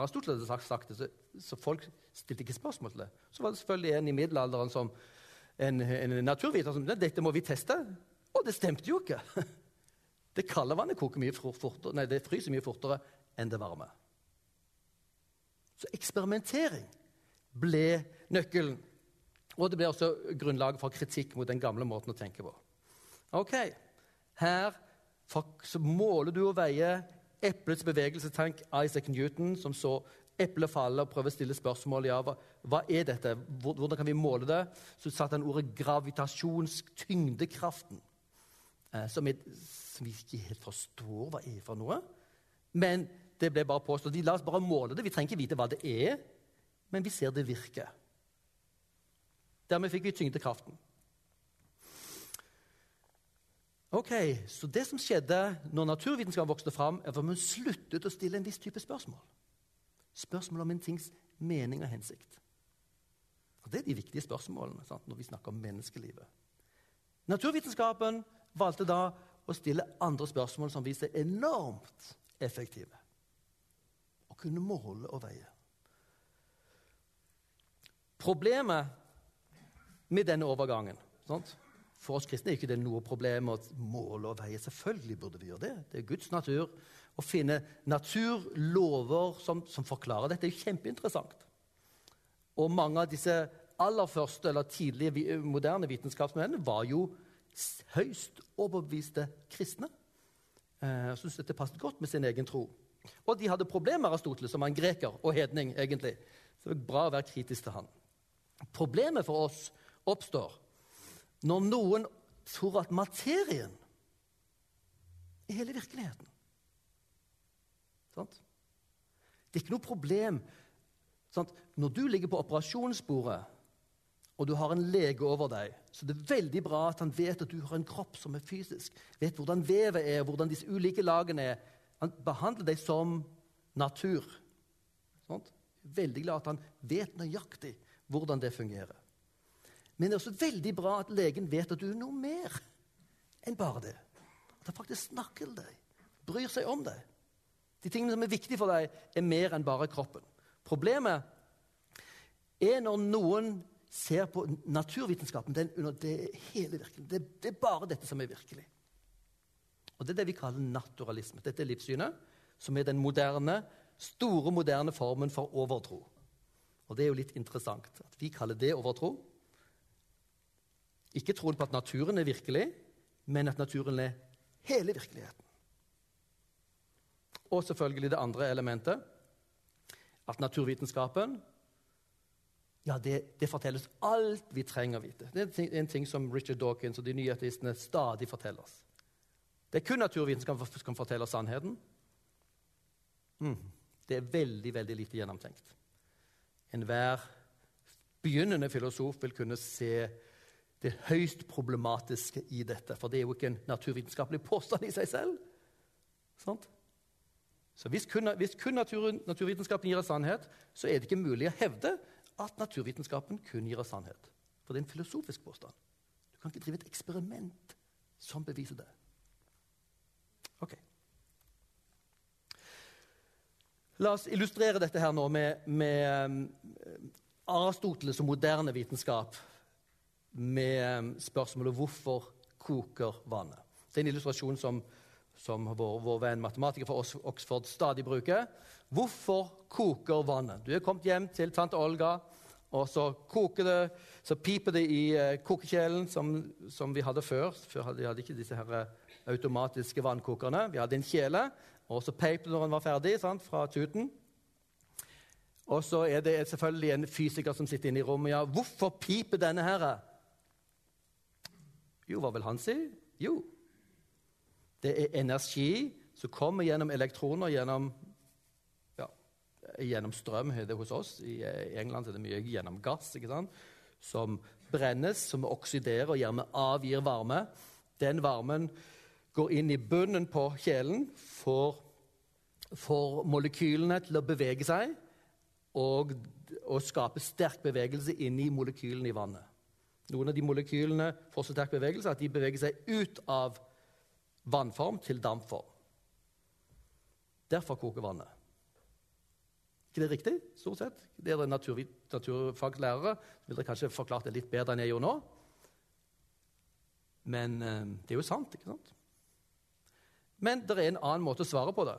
Aristoteles hadde sagt det, så, så, folk stilte ikke spørsmål til det. Så var det selvfølgelig en i middelalderen som en, en naturviter som dette må vi teste. Og det stemte jo ikke. Det kalde vannet koker mye fortere, nei, det fryser mye fortere enn det varme. Så eksperimentering ble nøkkelen. Og det ble også grunnlaget for kritikk mot den gamle måten å tenke på. Ok, Her måler du og veier eplets bevegelse. Tenk Isaac Newton, som så eplet falle og prøver å stille spørsmål. Ja, hva, hva, er dette? Hvordan kan vi måle det? Så satte han ordet gravitasjonstyngdekraften, eh, som, som, vi ikke helt forstår hva er for noe. Men det ble bare påstått. La oss bare måle det. Vi trenger ikke vite hva det er, men vi ser det virke. Dermed fikk vi tyngdekraften. Ok, Så det som skjedde når naturvitenskapen vokste fram, var at man sluttet å stille en viss type spørsmål. Spørsmål om en tings mening og hensikt. Og Det er de viktige spørsmålene sant, når vi snakker om menneskelivet. Naturvitenskapen valgte da å stille andre spørsmål som viste seg enormt effektive. Å kunne måle og veie. Problemet med denne overgangen sant? For oss kristne er ikke det noe problem å måle og veie. Selvfølgelig burde vi gjøre det. Det er Guds natur. Å finne naturlover som, som forklarer dette, Det er kjempeinteressant. Og mange av disse aller første eller tidlige moderne vitenskapsmennene var jo høyst overbeviste kristne. Jeg syntes dette passet godt med sin egen tro. Og de hadde problemer med Aristoteles, som var en greker og hedning. egentlig. Så det er bra å være kritisk til han. Problemet for oss oppstår når noen tror at materien er hele virkeligheten. Sant? Det er ikke noe problem sant? Når du ligger på operasjonsbordet og du har en lege over deg, så det er veldig bra at han vet at du har en kropp som er fysisk, vet hvordan vevet er, hvordan disse ulike lagene er. Han behandler deg som natur. Sant? Veldig glad at han vet nøyaktig hvordan det fungerer. Men det er også veldig bra at legen vet at du er noe mer enn bare det. At han faktisk snakker til deg, bryr seg om deg. De tingene som er viktige for deg, er mer enn bare kroppen. Problemet er når noen ser på naturvitenskapen den under det hele virkelig. Det, det, er bare dette som er virkelig. Og Det er det vi kaller naturalisme. Dette er livssynet, som er den moderne, store moderne formen for overtro. Og Det er jo litt interessant at vi kaller det overtro. Ikke troen på at naturen er virkelig, men at naturen er hele virkeligheten. Og selvfølgelig det andre elementet, at naturvitenskapen ja, det, det, fortelles alt vi trenger å vite. Det er en ting som Richard Dawkins og de nye stadig forteller oss. Det er kun naturvitenskapen som kan fortelle oss sannheten. Mm. Det er veldig, veldig lite gjennomtenkt. Enhver begynnende filosof vil kunne se det høyst problematiske i dette. For det er jo ikke en naturvitenskapelig påstand i seg selv. Sant? Så Hvis kun, hvis kun natur, naturvitenskapen gir oss sannhet, så er det ikke mulig å hevde at naturvitenskapen kun gir oss sannhet. For det er en filosofisk påstand. Du kan ikke drive et eksperiment som beviser det. Ok. La oss illustrere dette her nå med, med um, Aristoteles og moderne vitenskap med spørsmålet hvorfor koker vannet. Det er en illustrasjon som, som vår, vår, venn matematiker fra Oxford stadig bruker. Hvorfor koker vannet? Du er kommet hjem til tante Olga, og så koker det, så piper det i uh, kokekjelen som, som, vi hadde før. Før hadde vi ikke disse her uh, automatiske vannkokerne. Vi hadde en kjele, og så peip det når den var ferdig sant, fra tuten. Og så er det selvfølgelig en fysiker som sitter inne i rommet. Ja, hvorfor piper denne her? Jo, hva vil han si? Jo, det er energi som kommer gjennom elektroner, gjennom, ja, gjennom strøm det hos oss. I England er det mye gjennom gass ikke sant? som brennes, som oksiderer og gjerne avgir varme. Den varmen går inn i bunnen på kjelen, får, får molekylene til å bevege seg og, og skape sterk bevegelse inn i molekylene i vannet. Noen av de molekylene får så sterk bevegelse at de beveger seg ut av vannform til dampform. Derfor koker vannet. ikke det riktig? stort sett? Dere natur, naturfagslærere vil dere kanskje forklart det litt bedre enn jeg gjorde nå. Men eh, det er jo sant, ikke sant? Men det er en annen måte å svare på det.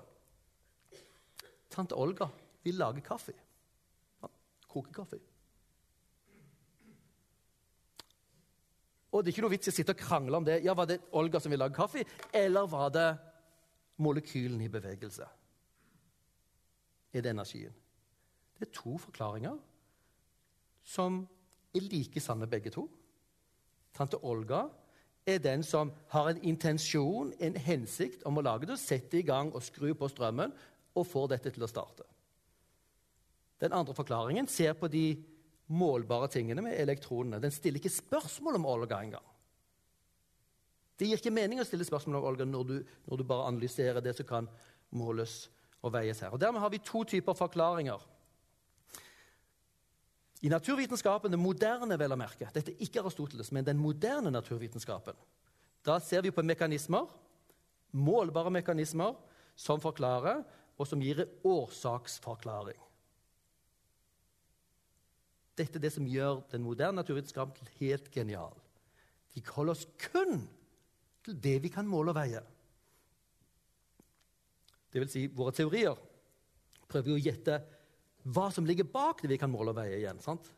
Tante Olga vil lage kaffe. Ja, koke kaffe. Og det er ikke noe vits i å sitte og krangle om det. Ja, Var det Olga som ville lage kaffe, eller var det molekylene i bevegelse? Er det energien? Det er to forklaringer som er like sanne, begge to. Tante Olga er den som har en intensjon, en hensikt om å lage det, sette i gang og skru på strømmen og får dette til å starte. Den andre forklaringen ser på de målbare tingene med elektronene. Den stiller ikke spørsmål om Olga engang. Det gir ikke mening å stille spørsmål om Olga når du, når du bare analyserer det som kan måles og veies her. Og Dermed har vi to typer forklaringer. I naturvitenskapen, den moderne vel å merke, dette er ikke Aristoteles, men den moderne naturvitenskapen, da ser vi på mekanismer, målbare mekanismer, som forklarer, og som gir årsaksforklaring. Dette er det som gjør den moderne naturvitenskapen helt genial. De holder oss kun til det vi kan måle og veie. Det vil si, våre teorier prøver å gjette hva som ligger bak det vi kan måle og veie igjen. Sant?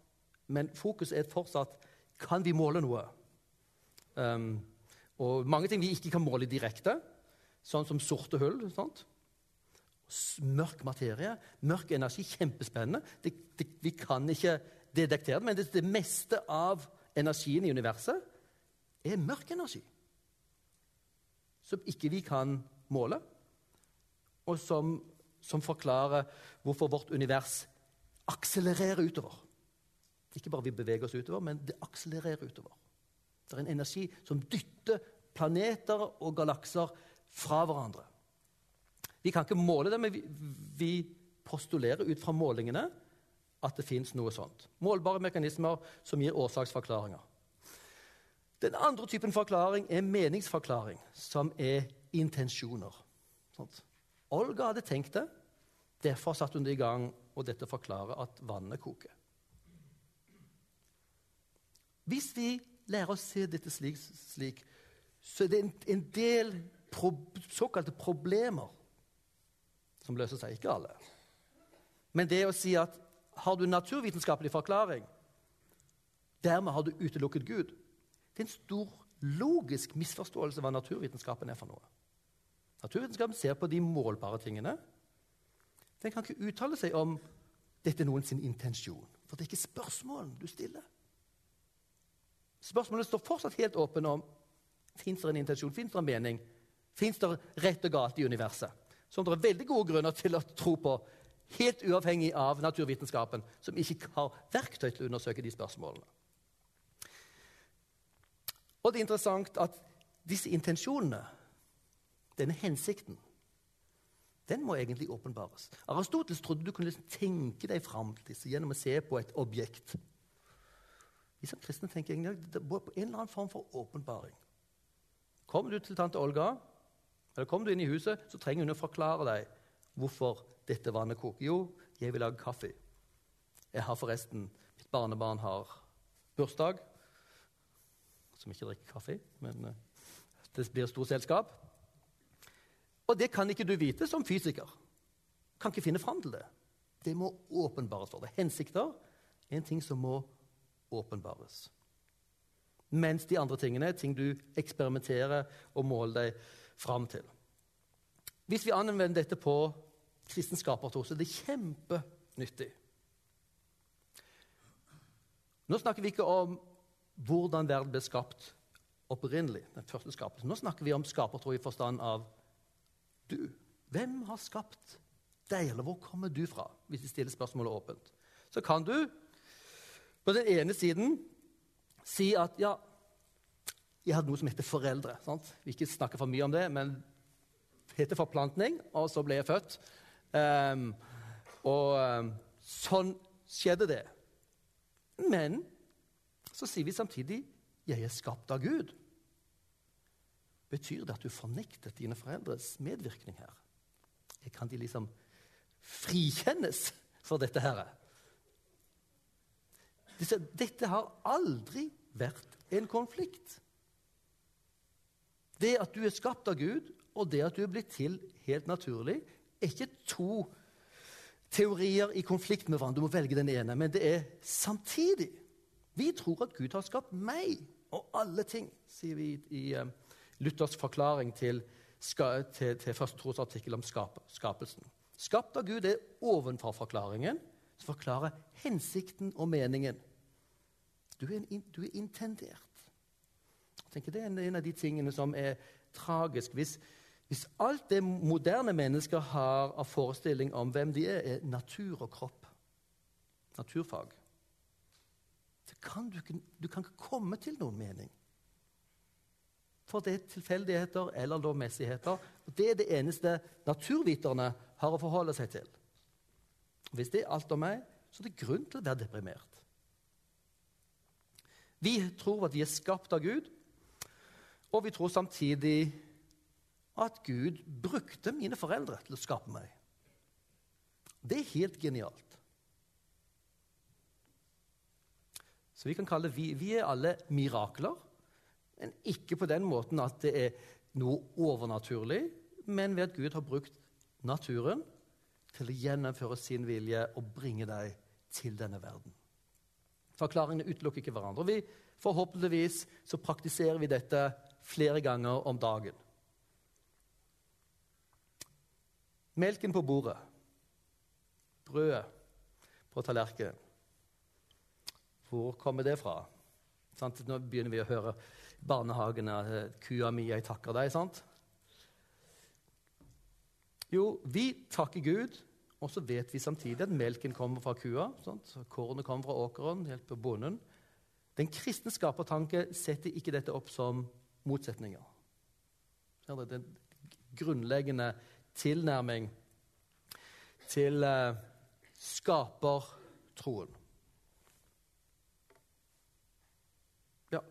Men fokuset er fortsatt kan vi måle noe. Um, og mange ting vi ikke kan måle direkte, sånn som sorte hull. Sant? Mørk materie, mørk energi, kjempespennende. Det, det, vi kan ikke det, men det, det meste av energien i universet er mørk energi. Som ikke vi kan måle, og som, som forklarer hvorfor vårt univers akselererer utover. Ikke bare vi beveger oss utover, men det akselererer utover. Det er en energi som dytter planeter og galakser fra hverandre. Vi kan ikke måle det, men vi, vi postulerer ut fra målingene at det fins noe sånt. Målbare mekanismer som gir årsaksforklaringer. Den andre typen forklaring er meningsforklaring, som er intensjoner. Sånt. Olga hadde tenkt det. Derfor satte hun det i gang, og dette forklarer at vannet koker. Hvis vi lærer å se dette slik, slik så er det en, en del pro, såkalte problemer som løser seg. Ikke alle. Men det å si at har du en naturvitenskapelig forklaring. Dermed har du utelukket Gud. Det er en stor logisk misforståelse hva naturvitenskapen er for noe. Naturvitenskapen ser på de målbare tingene. Den kan ikke uttale seg om dette er noens intensjon. For det er ikke spørsmålene du stiller. Spørsmålet står fortsatt helt åpne om fins det en intensjon, fins det en mening, fins det rett og galt i universet. Som det er veldig gode grunner til å tro på helt uavhengig av naturvitenskapen, som ikke har verktøy til å undersøke de spørsmålene. Og det er interessant at disse intensjonene, denne hensikten, Den må egentlig åpenbares. Aristoteles trodde du kunne liksom tenke deg fram til disse gjennom å se på et objekt. Vi som kristne tenker egentlig det på en eller annen form for åpenbaring. Kommer du til tante Olga, eller kommer du inn i huset, så trenger hun å forklare deg hvorfor dette vannet koker. Jo, jeg vil lage kaffe. Jeg har forresten Mitt barnebarn har bursdag, som ikke drikker kaffe, men eh, det blir stort selskap. Og det kan ikke du vite som fysiker. Kan ikke finne fram til det. Det må åpenbares for deg. Hensikter er en ting som må åpenbares. Mens de andre tingene er ting du eksperimenterer og måler deg fram til. Hvis vi anvender dette på kristen skapertro, så det er kjempenyttig. Nå snakker vi ikke om hvordan verden ble skapt opprinnelig. den første skapelsen. Nå snakker vi om skapertro i forstand av du. Hvem har skapt deg, eller hvor kommer du fra? Hvis vi stiller spørsmålet åpent. Så kan du på den ene siden si at ja, jeg hadde noe som heter foreldre. Sant? Vi ikke snakker for mye om det, men det heter forplantning, og så ble jeg født. Um, og um, sånn skjedde det. Men så sier vi samtidig 'jeg er skapt av Gud'. Betyr det at du fornektet dine foreldres medvirkning her? Kan de liksom frikjennes for dette her? Dette har aldri vært en konflikt. Det at du er skapt av Gud, og det at du er blitt til helt naturlig, er ikke to teorier i konflikt med hverandre. Du må velge den ene, men det er samtidig. Vi tror at Gud har skapt meg og alle ting, sier vi i uh, Luthers forklaring til, til, til første trosartikkel om skap, skapelsen. Skapt av Gud er ovenfor-forklaringen, som forklarer hensikten og meningen. Du er, en, du er intendert. Jeg tenker Det er en, en av de tingene som er tragisk. Hvis, hvis alt det moderne mennesker har av forestilling om hvem de er, er natur og kropp, naturfag, så kan du, ikke, du kan ikke komme til noen mening. For det er tilfeldigheter eller lovmessigheter. Og det er det eneste naturviterne har å forholde seg til. Hvis det er alt om meg, så er det grunn til å være deprimert. Vi tror at vi er skapt av Gud, og vi tror samtidig at Gud brukte mine foreldre til å skape meg. Det er helt genialt. Så vi kan kalle vi, vi er alle mirakler, men ikke på den måten at det er noe overnaturlig, men ved at Gud har brukt naturen til å gjennomføre sin vilje og bringe deg til denne verden. Forklaringene utelukker ikke hverandre. Vi, forhåpentligvis så praktiserer vi dette flere ganger om dagen. Melken på bordet, brødet på tallerkenen. Hvor kommer det fra? Nå begynner vi å høre barnehagen at 'Kua mi, jeg takker deg'. sant? Jo, vi takker Gud, og så vet vi samtidig at melken kommer fra kua. Sant? Kornet kommer fra åkeren, hjelper bonden. Den kristne skapertanke setter ikke dette opp som motsetninger. Det er en grunnleggende tilnærming til eh, skapertroen. Ja.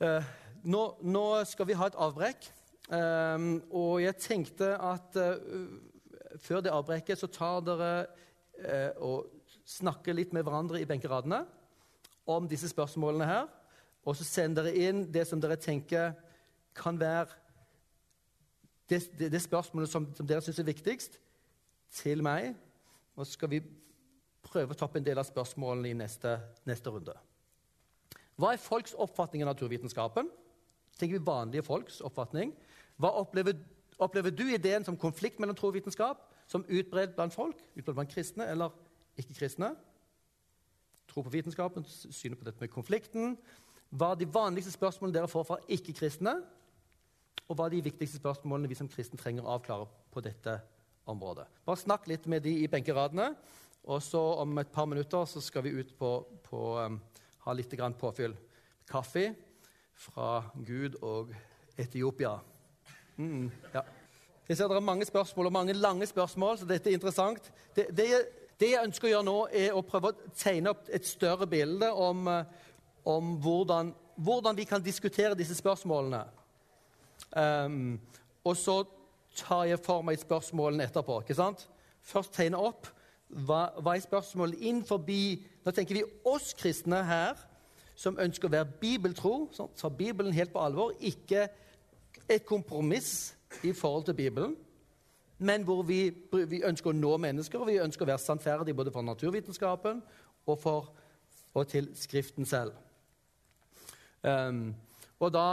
Eh, nå, nå, skal vi ha et avbrekk. eh, og jeg tenkte at uh, før det avbrekket så tar dere og snakker litt med hverandre i benkeradene om disse spørsmålene her. Og så sender dere inn det som dere tenker kan være det, det, det spørsmålet som, som dere syns er viktigst, til meg. Og så skal vi prøve å ta opp en del av spørsmålene i neste, neste runde. Hva er folks oppfatning av naturvitenskapen? Så tenker vi vanlige folks oppfatning. Hva opplever, opplever du ideen som konflikt mellom tro og vitenskap? Som utbredt blant folk? Utbredt blant kristne eller ikke-kristne? Tro på vitenskapen, synet på dette med konflikten hva er de vanligste spørsmålene dere får fra ikke-kristne, og hva de viktigste spørsmålene vi som kristne trenger å avklare på dette området. Bare snakk litt med de i benkeradene, og så om et par minutter så skal vi ut på, på um, ha litt påfyll. Kaffe fra Gud og Etiopia. Mm, ja. Jeg ser det er mange spørsmål, og mange lange spørsmål, så dette er interessant. Det, det, det jeg ønsker å gjøre nå, er å prøve å tegne opp et større bilde om, eh, om hvordan, hvordan, vi kan diskutere disse spørsmålene. Um, og så tar jeg for meg spørsmålene etterpå. ikke sant? Først tegne opp. Hva, hva er spørsmålet inn forbi Nå tenker vi oss kristne her, som ønsker å være bibeltro, som tar Bibelen helt på alvor. Ikke et kompromiss i forhold til Bibelen, men hvor vi, vi, ønsker å nå mennesker, og vi ønsker å være sannferdige både for naturvitenskapen og, for, og til Skriften selv. Um, og da,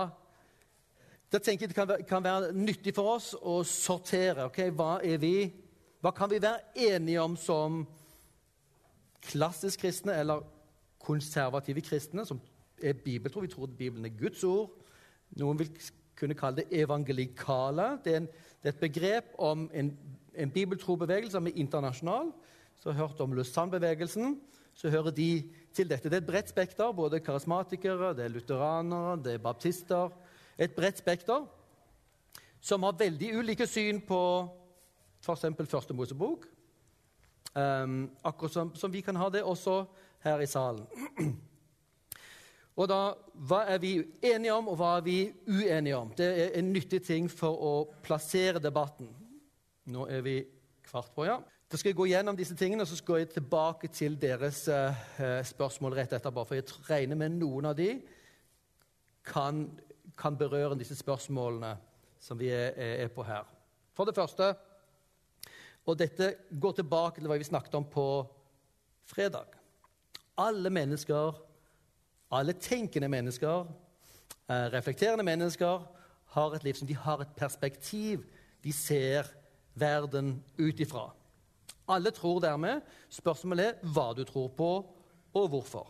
da, tenker jeg det kan kan være, nyttig for oss å sortere. Okay, hva, vi, hva kan vi være enige om som klassisk kristne eller konservative kristne, som er bibeltro? Vi tror at Bibelen er Guds ord. Noen vil kunne kalle det evangelikale. Det er, en, det er et begrep om en, en bibeltrobevegelse som er internasjonal. Så har hørt om Lausanne-bevegelsen. Så hører de til dette. Det er et bredt spekter. Både karismatikere, det er lutheranere, det er baptister. Et bredt spekter som har veldig ulike syn på f.eks. Første Mosebok. Um, akkurat som, som vi kan ha det også her i salen. Og da, Hva er vi enige om, og hva er vi uenige om? Det er en nyttig ting for å plassere debatten. Nå er vi kvart på, ja. Da skal jeg gå gjennom disse tingene, og så skal jeg tilbake til deres uh, spørsmål rett etterpå. For jeg regner med noen av de kan, kan berøre disse spørsmålene som vi er, er, på her. For det første, og dette går tilbake til hva vi snakket om på fredag Alle mennesker alle tenkende mennesker, eh, reflekterende mennesker, har et liv som de har et perspektiv. De ser verden ut ifra. Alle tror dermed. Spørsmålet er hva du tror på, og hvorfor.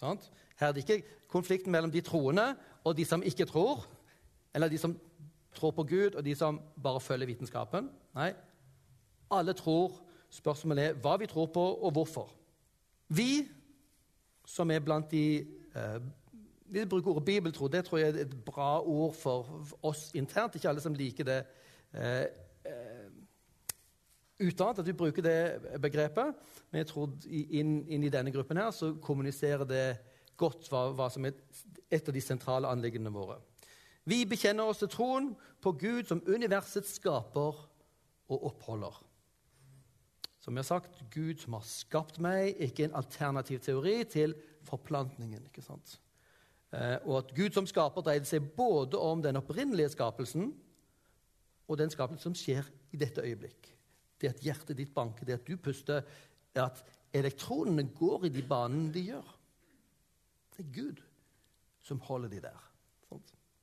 Her er det ikke konflikten mellom de troende og de som ikke tror, eller de som tror på Gud, og de som bare følger vitenskapen. Nei, alle tror. Spørsmålet er hva vi tror på, og hvorfor. Vi som er blant de eh, Vi bruker ordet bibeltro. Det tror jeg er et bra ord for oss internt. Ikke alle som liker det eh, eh, utenat, at vi bruker det begrepet. Men jeg tror inn, inn, i denne gruppen her så kommuniserer det godt hva, hva som er et av de sentrale anliggendene våre. Vi bekjenner oss til troen på Gud som universets skaper og oppholder. Som jeg har sagt, Gud som har skapt meg, ikke en alternativ teori til forplantningen. ikke sant? Eh, og at Gud som skaper dreide seg både om den opprinnelige skapelsen og den skapelsen som skjer i dette øyeblikk. Det at hjertet ditt banker, det at du puster, at elektronene går i de banene de gjør. Det er Gud som holder de der.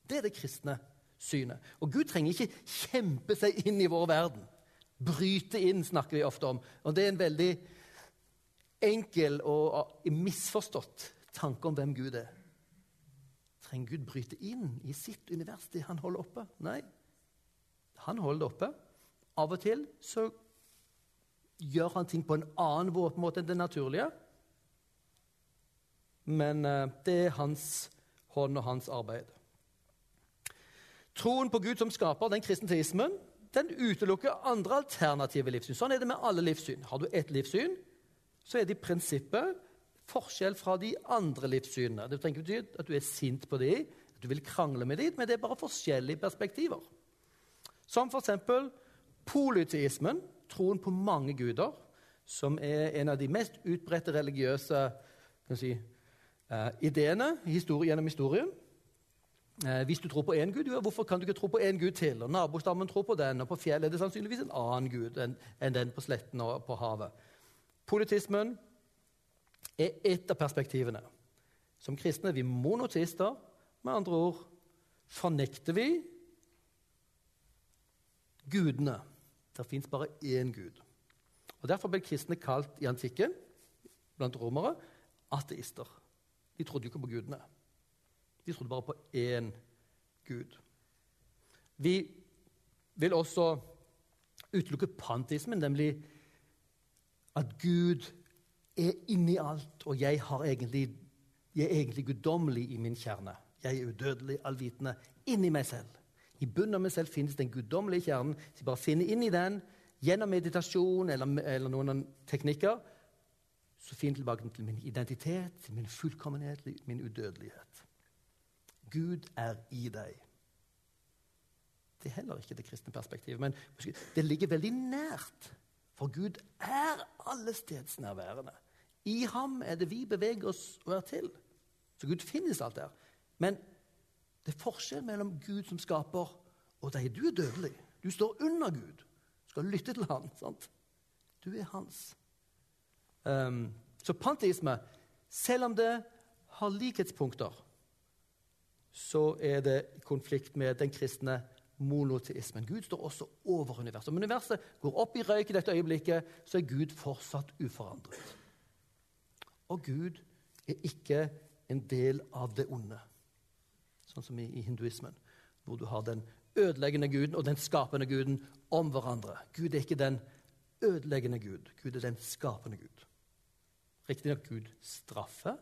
Det er det kristne synet. Og Gud trenger ikke kjempe seg inn i vår verden. Bryte inn snakker vi ofte om. Og det er en veldig enkel og misforstått tanke om hvem Gud er. Trenger Gud bryte inn i sitt univers, det han holder oppe? Nei. Han holder det oppe. Av og til så gjør han ting på en annen måte enn det naturlige. Men uh, det er hans hånd og hans arbeid. Troen på Gud som skaper, den kristenteismen, den utelukker andre alternative livssyn. Sånn er det med alle livssyn. Har du ett livssyn, så er det i prinsippet forskjell fra de andre livssynene. Det trenger ikke bety at du er sint på dem, at du vil krangle med dem, men det er bare forskjellige perspektiver. Som f.eks. polyteismen, troen på mange guder, som er en av de mest utbredte religiøse si, uh, ideene gjennom historien. Eh, hvis du tror på én gud, hvorfor kan du ikke tro på én gud til? Og Nabostammen tror på den, og på fjellet er det sannsynligvis en annen gud enn, den på sletten og på havet. Politismen er ett av perspektivene. Som kristne er vi monoteister. Med andre ord fornekter vi gudene. Det fins bare én gud. Og Derfor ble kristne kalt i antikken blant romere ateister. De trodde jo ikke på gudene. De trodde bare på én Gud. Vi vil også utelukke pantismen, nemlig at Gud er inni alt, og jeg, egentlig, jeg er egentlig guddommelig i min kjerne. Jeg er udødelig, allvitende inni meg selv. I bunnen av meg selv finnes den guddommelige kjernen. Hvis jeg bare finner inn i den gjennom meditasjon eller, eller noen teknikker, så finn tilbake til min identitet, min fullkommenhet, min udødelighet. Gud er i deg. Det er heller ikke det kristne perspektivet, men det ligger veldig nært. For Gud er allestedsnærværende. I ham er det vi beveger oss og er til. Så Gud finnes alt der. Men det er forskjell mellom Gud som skaper, og deg. Du er dødelig. Du står under Gud. Du skal lytte til ham. sant? Du er hans. Um, så panteisme, selv om det har likhetspunkter, så er det konflikt med den kristne monoteismen. Gud står også over universet. Om universet går opp i røyk i dette øyeblikket, så er Gud fortsatt uforandret. Og Gud er ikke en del av det onde, sånn som i, i hinduismen, hvor du har den ødeleggende guden og den skapende guden om hverandre. Gud er ikke den ødeleggende gud. Gud er den skapende gud. Riktignok Gud straffer,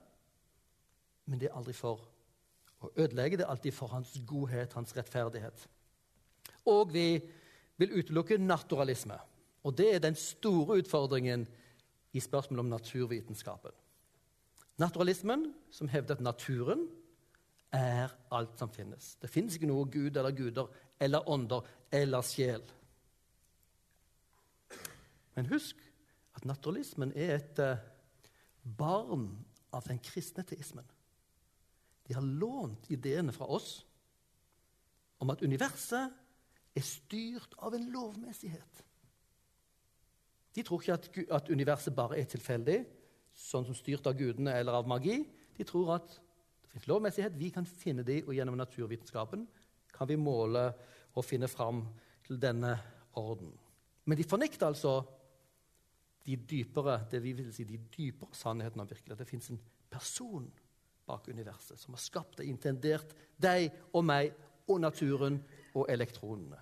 men det er aldri for å ødelegge. Det er alltid for hans godhet, hans rettferdighet. Og vi vil utelukke naturalisme. Og det er den store utfordringen i spørsmålet om naturvitenskapen. Naturalismen, som hevder at naturen er alt som finnes. Det finnes ikke noe gud eller guder eller ånder eller sjel. Men husk at naturalismen er et eh, barn av den kristne teismen. De har lånt ideene fra oss om at universet er styrt av en lovmessighet. De tror ikke at, at universet bare er tilfeldig, sånn som styrt av gudene eller av magi. De tror at det finnes lovmessighet. Vi kan finne dem, og gjennom naturvitenskapen kan vi måle og finne fram til denne orden. Men de fornekter altså de dypere, det vi vil si, de dypere sannhetene om virkeligheten. Det fins en person bak universet som har skapt og intendert deg og meg og naturen og elektronene.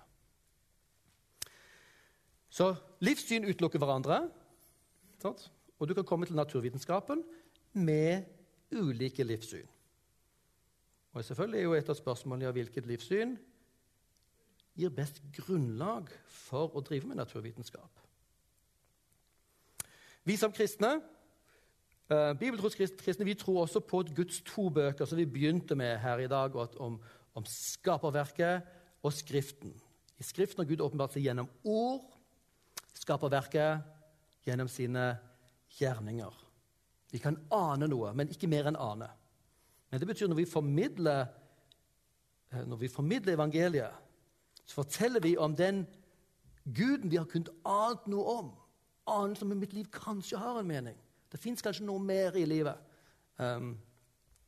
Så livssyn utelukker hverandre. Og du kan komme til naturvitenskapen med ulike livssyn. Og selvfølgelig er jo et av spørsmålene ja, hvilket livssyn gir best grunnlag for å drive med naturvitenskap. Vi som kristne Bibeltroskristne kristne, vi tror også på Guds to bøker, som vi begynte med her i dag, om, om skaperverket og Skriften. I Skriften har Gud åpenbart seg gjennom ord, skaperverket gjennom sine gjerninger. Vi kan ane noe, men ikke mer enn ane. Men det betyr når eh, når vi formidler evangeliet, så forteller vi om den Guden vi har kunnet ant noe om. Anen som i mitt liv kanskje har en mening. Det fins kanskje noe mer i livet. Um,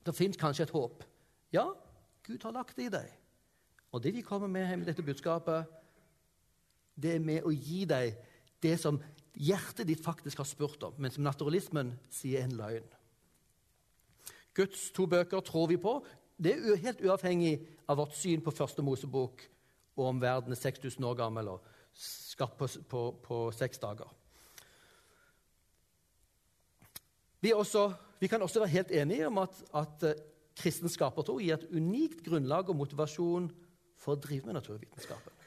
det fins kanskje et håp. Ja, Gud har lagt det i deg. Og det vi kommer med hjem i dette budskapet, det er med å gi deg det som hjertet ditt faktisk har spurt om, men som naturalismen sier en løgn. Guds to bøker tror vi på. Det er helt uavhengig av vårt syn på første Mosebok og om verden er 6000 år gammel og skapt på, på, på seks dager. Vi, også, vi, kan også være helt enige om at, at uh, kristen skapertro gir et unikt grunnlag og motivasjon for å drive med naturvitenskapen.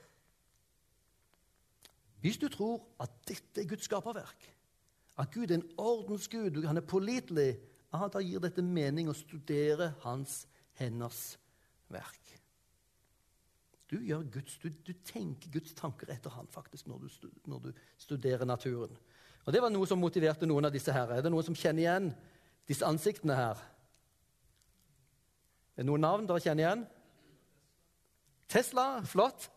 Hvis du tror at dette er Guds skaperverk, at Gud er en ordensgud, han er pålitelig, ja, da gir dette mening å studere hans henders verk. Du, Guds, du, du tenker Guds tanker etter han faktisk når du, når du, studerer naturen. Og Det var noe som motiverte noen av disse her. Er det noen som kjenner igjen disse ansiktene her? Er det noen navn dere kjenner igjen? Tesla, flott.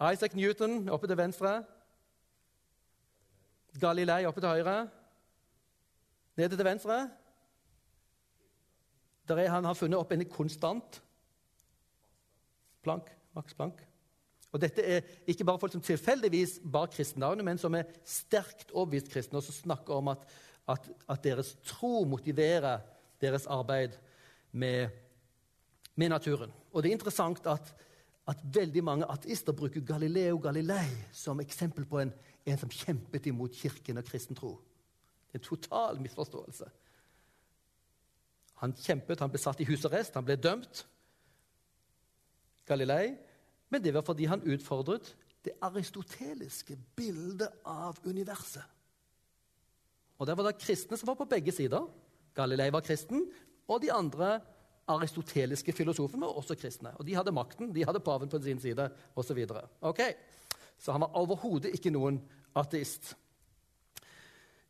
Isaac Newton oppe til venstre. Galilei oppe til høyre. Nede til venstre. Der er han har funnet opp en konstant. Plank, Max Plank. Og Dette er ikke bare folk som tilfeldigvis bar kristennavnet, men som er sterkt overbevist kristne, og som snakker om at, at, at, deres tro motiverer deres arbeid med, med naturen. Og det er interessant at at veldig mange ateister bruker Galileo Galilei som eksempel på en, en som kjempet imot kirken og kristen tro. En total misforståelse. Han kjempet, han ble satt i husarrest, han ble dømt. Galilei Men det var fordi han utfordret det aristoteliske bildet av universet. Og Der var det kristne som var på begge sider. Galilei var kristen, og de andre aristoteliske filosofene var også kristne. Og De hadde makten, de hadde paven på sin side osv. Okay. Så han var overhodet ikke noen ateist.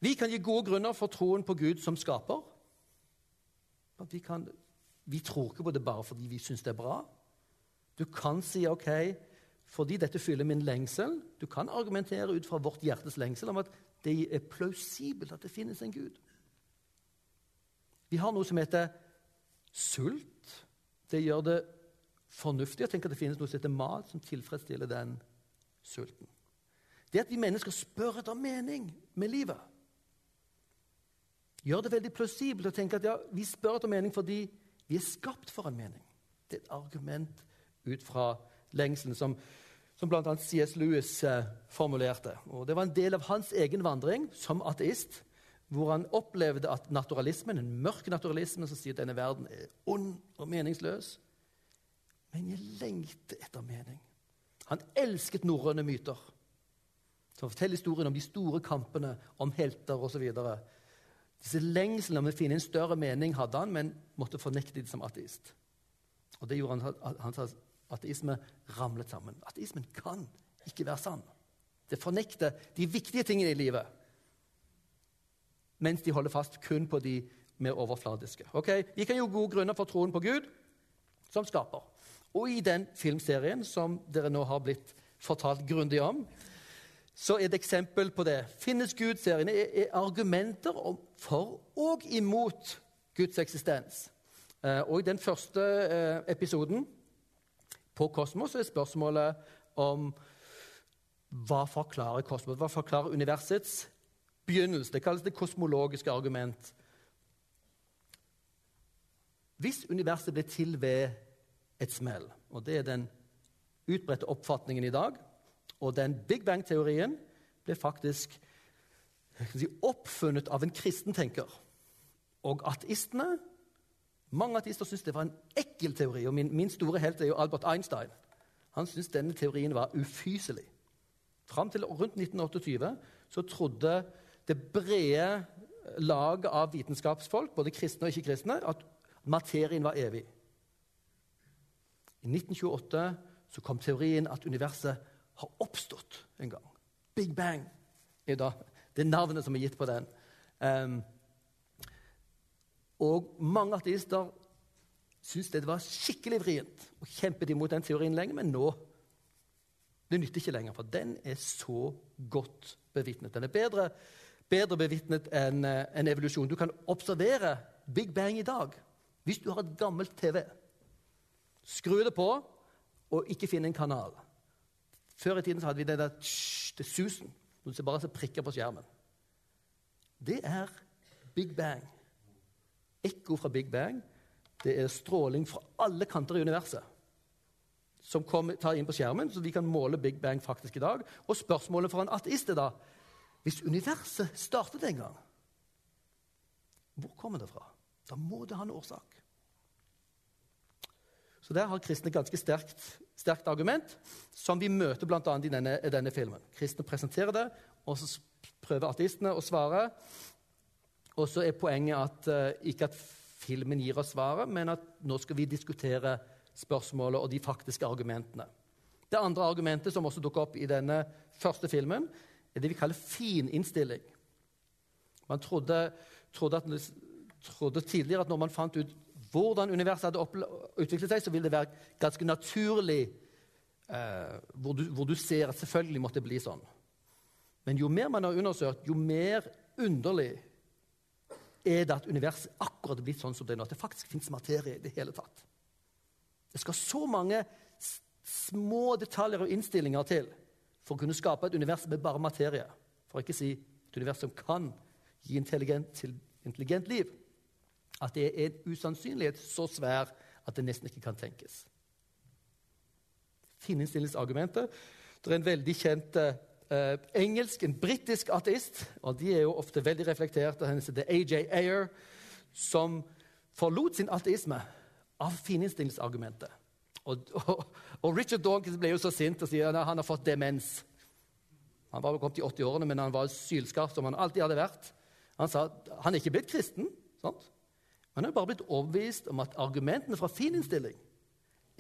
Vi kan gi gode grunner for troen på Gud som skaper. Vi, kan, vi tror ikke på det bare fordi vi syns det er bra. Du kan si OK, fordi dette fyller min lengsel. Du kan argumentere ut fra vårt hjertes lengsel om at det er plausibelt at det finnes en Gud. Vi har noe som heter sult. Det gjør det fornuftig å tenke at det finnes noe som heter mat, som tilfredsstiller den sulten. Det at vi mennesker spør etter mening med livet, gjør det veldig plausibelt å tenke at ja, vi spør etter mening fordi vi er skapt for en mening. Det er et argument ut fra lengselen som, som bl.a. C.S. Lewis eh, formulerte. Og det var en del av hans egen vandring som ateist, hvor han opplevde at naturalismen, en mørk naturalisme som sier at denne verden er ond og meningsløs Men jeg lengter etter mening. Han elsket norrøne myter som forteller historien om de store kampene, om helter osv. Disse lengslene om å finne en større mening hadde han, men måtte fornekte det som ateist. Og Det gjorde han, han ateisme ramlet sammen. Ateismen kan ikke være sann. Det fornekter de viktige tingene i livet, mens de holder fast kun på de mer overfladiske. Ok, Vi kan jo gode grunner for troen på Gud som skaper. Og i den filmserien som dere nå har blitt fortalt grundig om, så er det eksempel på det. Finnes Gud-serien er, er, argumenter for og imot Guds eksistens. Eh, og i den første eh, episoden på Kosmos er spørsmålet om hva forklarer kosmos, hva forklarer universets begynnelse. Det kalles det kosmologiske argument. Hvis universet ble til ved et smell, og det er den utbredte oppfatningen i dag, og den Big Bang-teorien ble faktisk si, oppfunnet av en kristen tenker. Og ateistene Mange ateister syntes det var en ekkel teori. og Min, min store helt er jo Albert Einstein. Han syntes denne teorien var ufyselig. Fram til rundt 1928 så trodde det brede laget av vitenskapsfolk, både kristne og ikke-kristne, at materien var evig. I 1928 så kom teorien at universet har oppstått en gang. Big Bang er da det navnet som er gitt på den. Um, og mange ateister syntes det var skikkelig vrient og kjempet imot den teorien lenge, men nå det nytter ikke lenger, for den er så godt bevitnet. Den er bedre, bedre bevitnet enn en evolusjon. Du kan observere Big Bang i dag hvis du har et gammelt TV. Skru det på og ikke finn en kanal. Før i tiden hadde vi den der tsh, det susen. Du ser bare så prikker på skjermen. Det er Big Bang. Ekko fra Big Bang. Det er stråling fra alle kanter i universet som kommer, tar inn på skjermen, så vi kan måle Big Bang faktisk i dag. Og spørsmålet for en ateist er da Hvis universet startet en gang, hvor kommer det fra? Da må det ha en årsak. Så Der har kristne ganske sterkt, sterkt argument, som vi møter bl.a. i denne, denne filmen. Kristne presenterer det, og så prøver ateistene å svare. Og så er poenget at uh, ikke at filmen gir oss svaret, men at nå skal vi diskutere spørsmålet og de faktiske argumentene. Det andre argumentet som også dukker opp i denne første filmen, er det vi kaller fininnstilling. Man trodde, trodde, at, trodde tidligere at når man fant ut hvordan universet hadde utviklet seg, så ville det være ganske naturlig eh, hvor, du, hvor, du, ser at selvfølgelig måtte det bli sånn. Men jo mer man har undersøkt, jo mer underlig er det at universet akkurat er blitt sånn som det er nå. At det faktisk fins materie i det hele tatt. Det skal så mange små detaljer og innstillinger til for å kunne skape et univers med bare materie. For å ikke si et univers som kan gi intelligent, intelligent liv at det er en usannsynlighet så svær at det nesten ikke kan tenkes. Finnestillingsargumentet. Det er en veldig kjent eh, engelsk, en britisk ateist, og de er jo ofte veldig reflekterte. Han heter AJ Ayer, som forlot sin ateisme av fininnstillingsargumentet. Og, og, og Richard Dawkins ble jo så sint og sier at han har fått demens. Han var vel kommet i 80-årene, men han var sylskarp som han alltid hadde vært. Han sa at han er ikke blitt kristen, sant? men han er bare blitt overbevist om at argumentene fra fininnstilling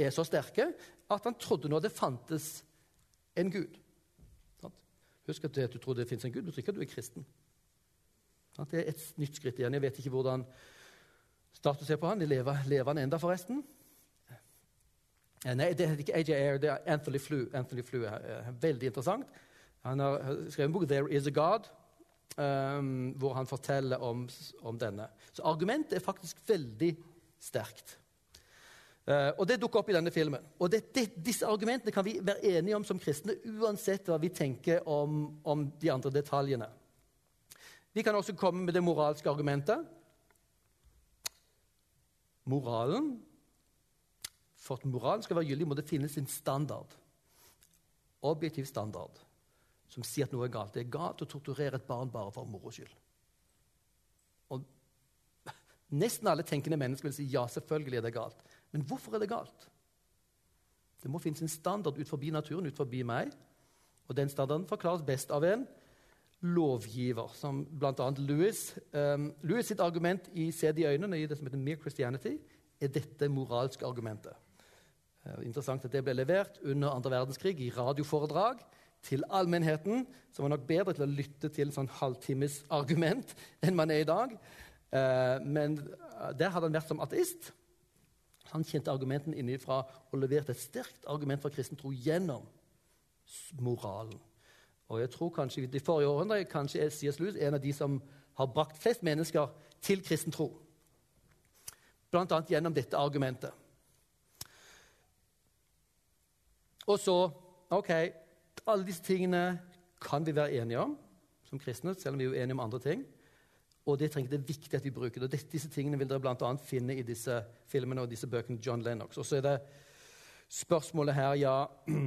er så sterke at han trodde nå det fantes en Gud. Husk at du tror det fins en Gud, betyr ikke at du er kristen. Det er et nytt skritt igjen. Jeg vet ikke hvordan status er på han. Lever, lever han enda, forresten? Nei, det er ikke AJ Air, det er Anthony Flew. Anthony Flew er veldig interessant. Han har skrevet en bok, 'There Is a God', um, hvor han forteller om, om, denne. Så argumentet er faktisk veldig sterkt. Uh, og Det dukker opp i denne filmen. Og det, det, Disse argumentene kan vi være enige om som kristne, uansett hva vi tenker om, om de andre detaljene. Vi kan også komme med det moralske argumentet. Moralen For at moralen skal være gyldig, må det finnes en standard. Objektiv standard som sier at noe er galt. Det er galt å torturere et barn bare for moro skyld. Og Nesten alle tenkende mennesker vil si ja, selvfølgelig er det galt. Men hvorfor er det galt? Det må finnes en standard ut forbi naturen, ut forbi meg. Og den standarden forklares best av en lovgiver, som bl.a. Louis. Um, Louis sitt argument i Se de øynene, i det som heter Mere Christianity, er dette moralske argumentet. Uh, interessant at det ble levert under andre verdenskrig i radioforedrag til allmennheten, som var nok bedre til å lytte til en sånn halvtimes argument enn man er i dag. Uh, men der hadde han vært som ateist. Han kjente argumenten innenfra og leverte et sterkt argument for kristen tro gjennom moralen. Og jeg tror kanskje De forrige årene kanskje er C.S. Lewis en av de som har brakt flest mennesker til kristen tro. Bl.a. gjennom dette argumentet. Og så OK, alle disse tingene kan vi være enige om som kristne, selv om vi er uenige om andre ting. Og det, trenger, det er viktig at vi bruker det. Og disse tingene vil dere bl.a. finne i disse filmene og disse bøkene John Lennox. Og så er det spørsmålet her ja,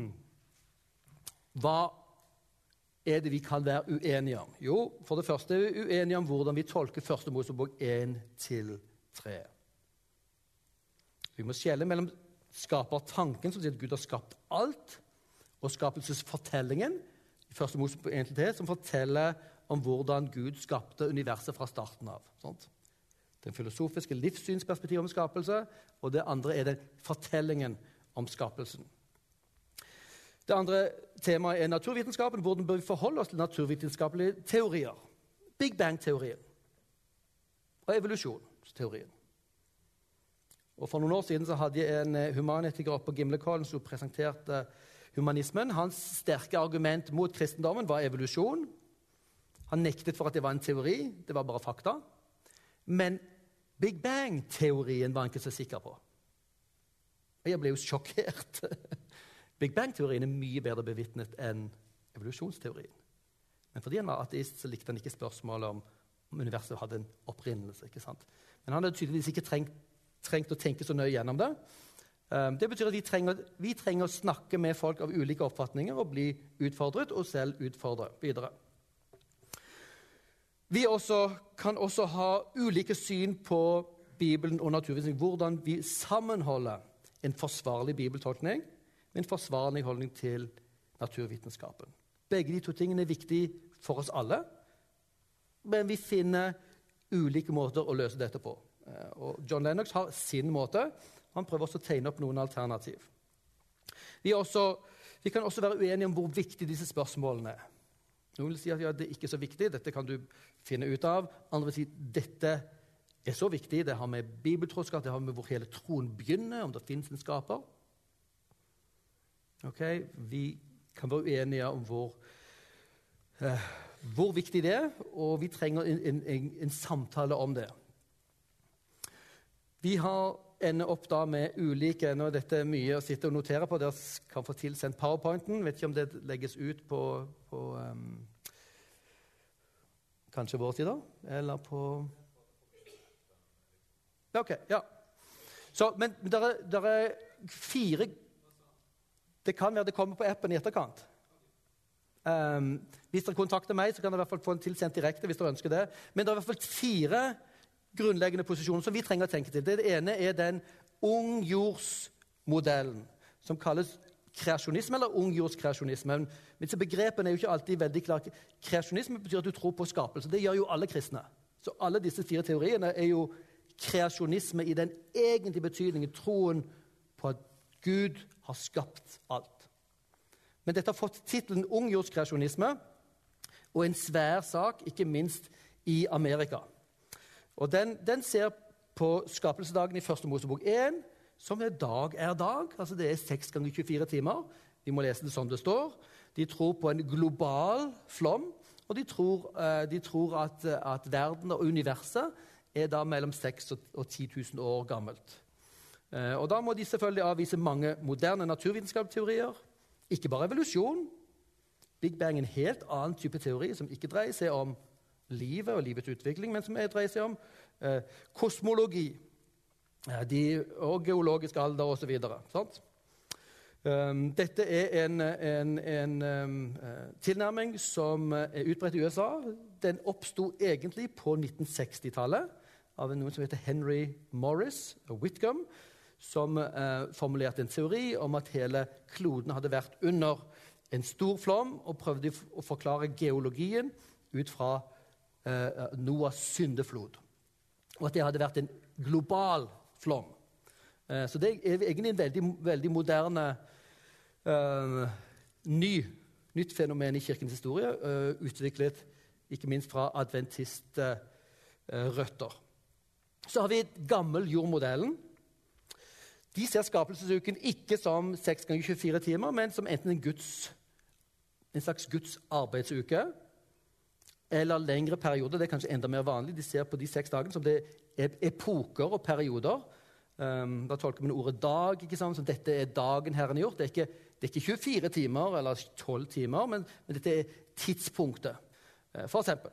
Hva er det vi kan være uenige om? Jo, for det første er vi uenige om hvordan vi tolker Første Mosebok 1-3. Vi må skjele mellom skapertanken, som sier at Gud har skapt alt, og skapelsesfortellingen i Første Mosebok 1-3, som forteller om hvordan Gud skapte universet fra starten av. Sant? Den filosofiske livssynsperspektivet om skapelse, og det andre er den fortellingen om skapelsen. Det andre temaet er naturvitenskapen. Hvordan bør vi forholde oss til naturvitenskapelige teorier? Big Bang-teorien og evolusjonsteorien. Og For noen år siden så hadde jeg en eh, humanetiker oppe på Gimlekollen som presenterte humanismen. Hans sterke argument mot kristendommen var evolusjon. Han nektet for at det var en teori, det var bare fakta. Men Big Bang-teorien var han ikke så sikker på. Og jeg ble jo sjokkert. Big Bang-teorien er mye bedre bevitnet enn evolusjonsteorien. Men fordi han var ateist, så likte han ikke spørsmålet om, om universet hadde en opprinnelse. ikke sant? Men han hadde tydeligvis ikke trengt, trengt å tenke så nøye gjennom det. Um, det betyr at vi trenger, vi trenger, å snakke med folk av ulike oppfatninger og bli utfordret og selv utfordre videre. Vi også, kan også ha ulike syn på Bibelen og naturvitenskap. Hvordan vi sammenholder en forsvarlig bibeltolkning med en forsvarlig holdning til naturvitenskapen. Begge de to tingene er viktige for oss alle, men vi finner ulike måter å løse dette på. Eh, og John Lennox har sin måte. Han prøver også å tegne opp noen alternativ. Vi, også, vi kan også være uenige om hvor viktige disse spørsmålene er. Noen vil si at ja, det er ikke så viktig, dette kan du finne ut av. Andre vil si at dette er så viktig, det har med bibeltroskap, det har med hvor hele troen begynner, om det fins en skaper. Ok, Vi kan være uenige om hvor, eh, hvor viktig det er, og vi trenger en, en, en samtale om det. Vi har ender opp da med ulike Nå er dette mye å sitte og notere på. Dere kan få tilsendt powerpointen. Vet ikke om det legges ut på, på um, Kanskje vår tid, da? Eller på OK. Ja. Så, men det er fire Det kan være det kommer på appen i etterkant. Um, hvis dere kontakter meg, så kan dere i hvert fall få en tilsendt direkte. hvis dere ønsker det. Men det er i hvert fall fire grunnleggende posisjoner som vi trenger å tenke til. Det ene er den ungjordsmodellen, som kalles kreasjonisme eller ungjordskreasjonisme. Disse begrepene er jo ikke alltid veldig klare. Kreasjonisme betyr at du tror på skapelse. Det gjør jo alle kristne. Så alle disse fire teoriene er jo kreasjonisme i den egentlige betydningen, troen på at Gud har skapt alt. Men dette har fått tittelen ungjordskreasjonisme og en svær sak, ikke minst i Amerika. Og Den, den ser på skapelsesdagen i første Mosebok 1 som er dag er dag. Altså Det er 6 ganger 24 timer. Vi må lese det som det står. De tror på en global flom, og de tror, eh, de tror at, at, verden og universet er da mellom 6000 og 10 000 år gammelt. Eh, og Da må de selvfølgelig avvise mange moderne naturvitenskapsteorier. Ikke bare evolusjon. Big Bang er en helt annen type teori som ikke dreier seg om livet og livets utvikling, men som dreier seg om eh, kosmologi de, og geologisk alder osv. Um, dette er en, en, en um, tilnærming som er utbredt i USA. Den oppsto egentlig på 1960-tallet av noen som heter Henry Morris Whitcomb, som uh, formulerte en teori om at hele kloden hadde vært under en stor flom, og prøvde å forklare geologien ut fra uh, Noahs syndeflod. Og at det hadde vært en global flom. Eh, så det er egentlig en veldig, veldig moderne uh, ny, nytt fenomen i kirkens historie, uh, utviklet ikke minst fra adventistrøtter. Uh, så har vi gammeljordmodellen. De ser skapelsesuken ikke som 6 ganger 24 timer, men som enten en, Guds, en slags Guds arbeidsuke eller lengre perioder. Det er kanskje enda mer vanlig. De ser på de seks dagene som det er epoker og perioder Um, da tolker vi ordet dag. ikke sant? som dette er dagen Herren har gjort. Det er ikke, det er ikke 24 timer eller 12 timer, men, men dette er tidspunktet. Uh, for eksempel.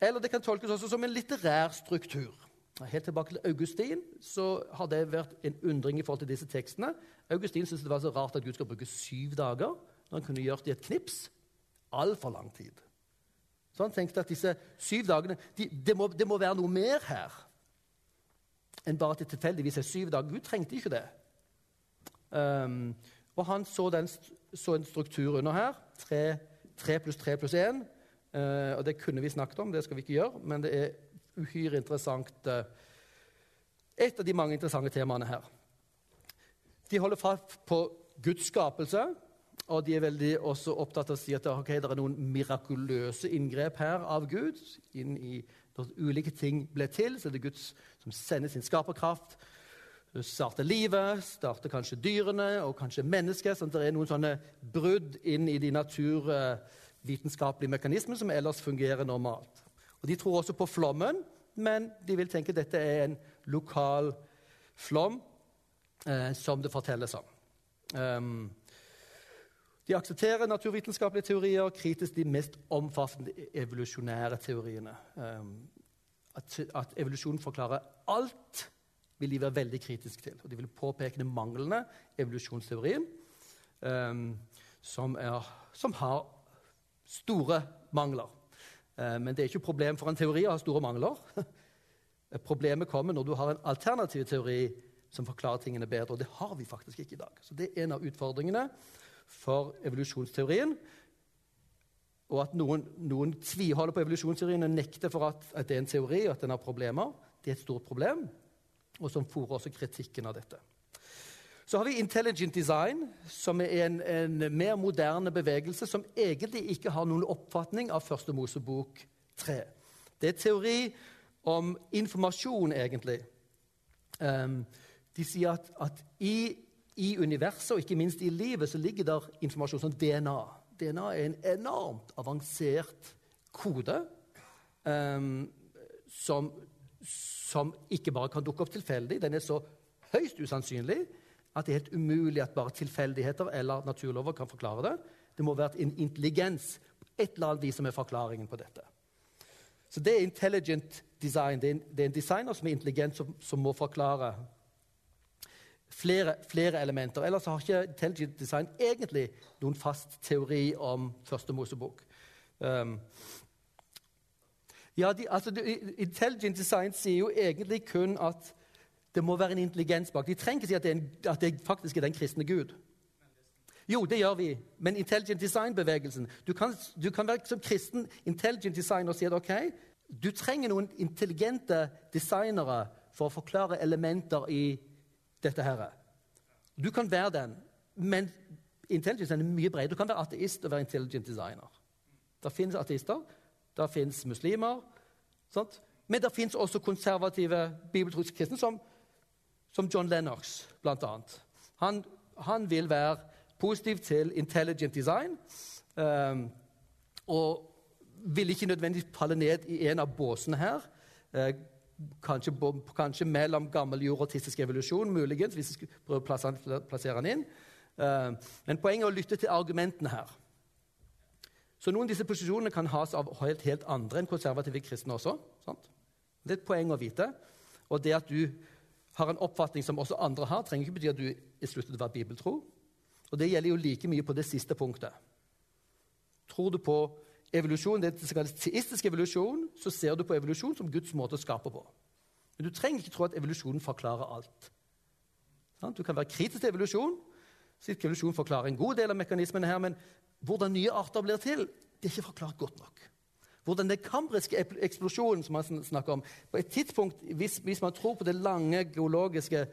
Eller det kan tolkes også som en litterær struktur. Helt tilbake til Augustin så har det vært en undring i forhold til disse tekstene. Augustin syntes det var så rart at Gud skal bruke syv dager når han kunne gjort det i et knips. Altfor lang tid. Så han tenkte at disse syv dagene de, det, må, det må være noe mer her enn bare at det tilfeldigvis er syv dager. Gud trengte ikke det. Um, og han så, den, så, en struktur under her. Tre pluss tre pluss én. Uh, og det kunne vi snakket om, det skal vi ikke gjøre, men det er uhyre interessant. Uh, et av de mange interessante temaene her. De holder fast på Guds skapelse, og de er veldig også opptatt av å si at okay, det er noen mirakuløse inngrep her av Gud inn i når ulike ting ble til, så er det Guds som sender sin skaperkraft. Starter livet, starter kanskje dyrene og kanskje mennesket. sånn at Det er noen sånne brudd inn i de naturvitenskapelige mekanismene som ellers fungerer normalt. Og De tror også på flommen, men de vil tenke at dette er en lokal flom eh, som det fortelles om. Um, de aksepterer naturvitenskapelige teorier, kritisk de mest omfattende evolusjonære teoriene. Um, at, at, evolusjonen forklarer alt, vil de være veldig kritiske til. Og de vil påpeke de manglene evolusjonsteorien, um, som, er, som, har store mangler. Uh, men det er ikke et problem for en teori å ha store mangler. Problemet kommer når du har en alternativ teori som forklarer tingene bedre. Og det har vi faktisk ikke i dag. Så det er en av utfordringene for evolusjonsteorien. Og at noen, noen tviholder på evolusjonsteorien og nekter for at, at, det er en teori og at den har problemer, det er et stort problem, og som fòrer også kritikken av dette. Så har vi intelligent design, som er en, en, mer moderne bevegelse som egentlig ikke har noen oppfatning av Første Mosebok 3. Det er teori om informasjon, egentlig. Um, de sier at, at i i universet og ikke minst i livet så ligger der informasjon som DNA. DNA er en enormt avansert kode um, som, som, ikke bare kan dukke opp tilfeldig. Den er så høyst usannsynlig at det er helt umulig at bare tilfeldigheter eller naturlover kan forklare det. Det må være en intelligens et eller annet vis som er forklaringen på dette. Så det er intelligent design. Det er en, det er en designer som er intelligent, som, som må forklare flere, flere, elementer. Ellers har ikke Intelligent Design egentlig noen fast teori om Første Mosebok. Um, ja, de, altså, de, Intelligent Design sier jo egentlig kun at Det må være en intelligens bak. De trenger ikke si at det, en, at det faktisk er den kristne Gud. Jo, det gjør vi, men intelligent design-bevegelsen du du kan være som kristen intelligent designer og si at ok, du trenger noen intelligente designere for å forklare elementer i dette. her. Du kan være den, men intelligence er mye bredere. Du kan være ateist og være intelligent designer. Det finnes ateister, det finnes muslimer. Sant? Men det finnes også konservative bibeltroiske kristne, som, som, John Lennox, bl.a. Han, han vil være positiv til intelligent design. Um, og vil ikke nødvendigvis falle ned i en av båsene her. Kanskje, kanskje, mellom gammel jord og tistisk evolusjon, muligens, hvis vi prøver å plassere den inn. Uh, men poenget er å lytte til argumentene her. Så Noen av disse posisjonene kan has av helt, helt andre enn konservative kristne også. Sant? Det er et poeng å vite. Og det at du har en oppfatning som også andre har, trenger ikke bety at du er sluttet å være bibeltro. Og Det gjelder jo like mye på det siste punktet. Tror du på evolusjon, det som kalles teistisk evolusjon, så ser du på evolusjon som Guds måte å skape på. Men du trenger ikke tro at evolusjonen forklarer alt. Du kan være kritisk til evolusjon. Så evolusjon forklarer en god del av mekanismene her, men hvordan nye arter blir til, det er ikke forklart godt nok. Hvordan den kambriske eksplosjonen som man snakker om På et tidspunkt, Hvis, hvis man tror på det lange geologiske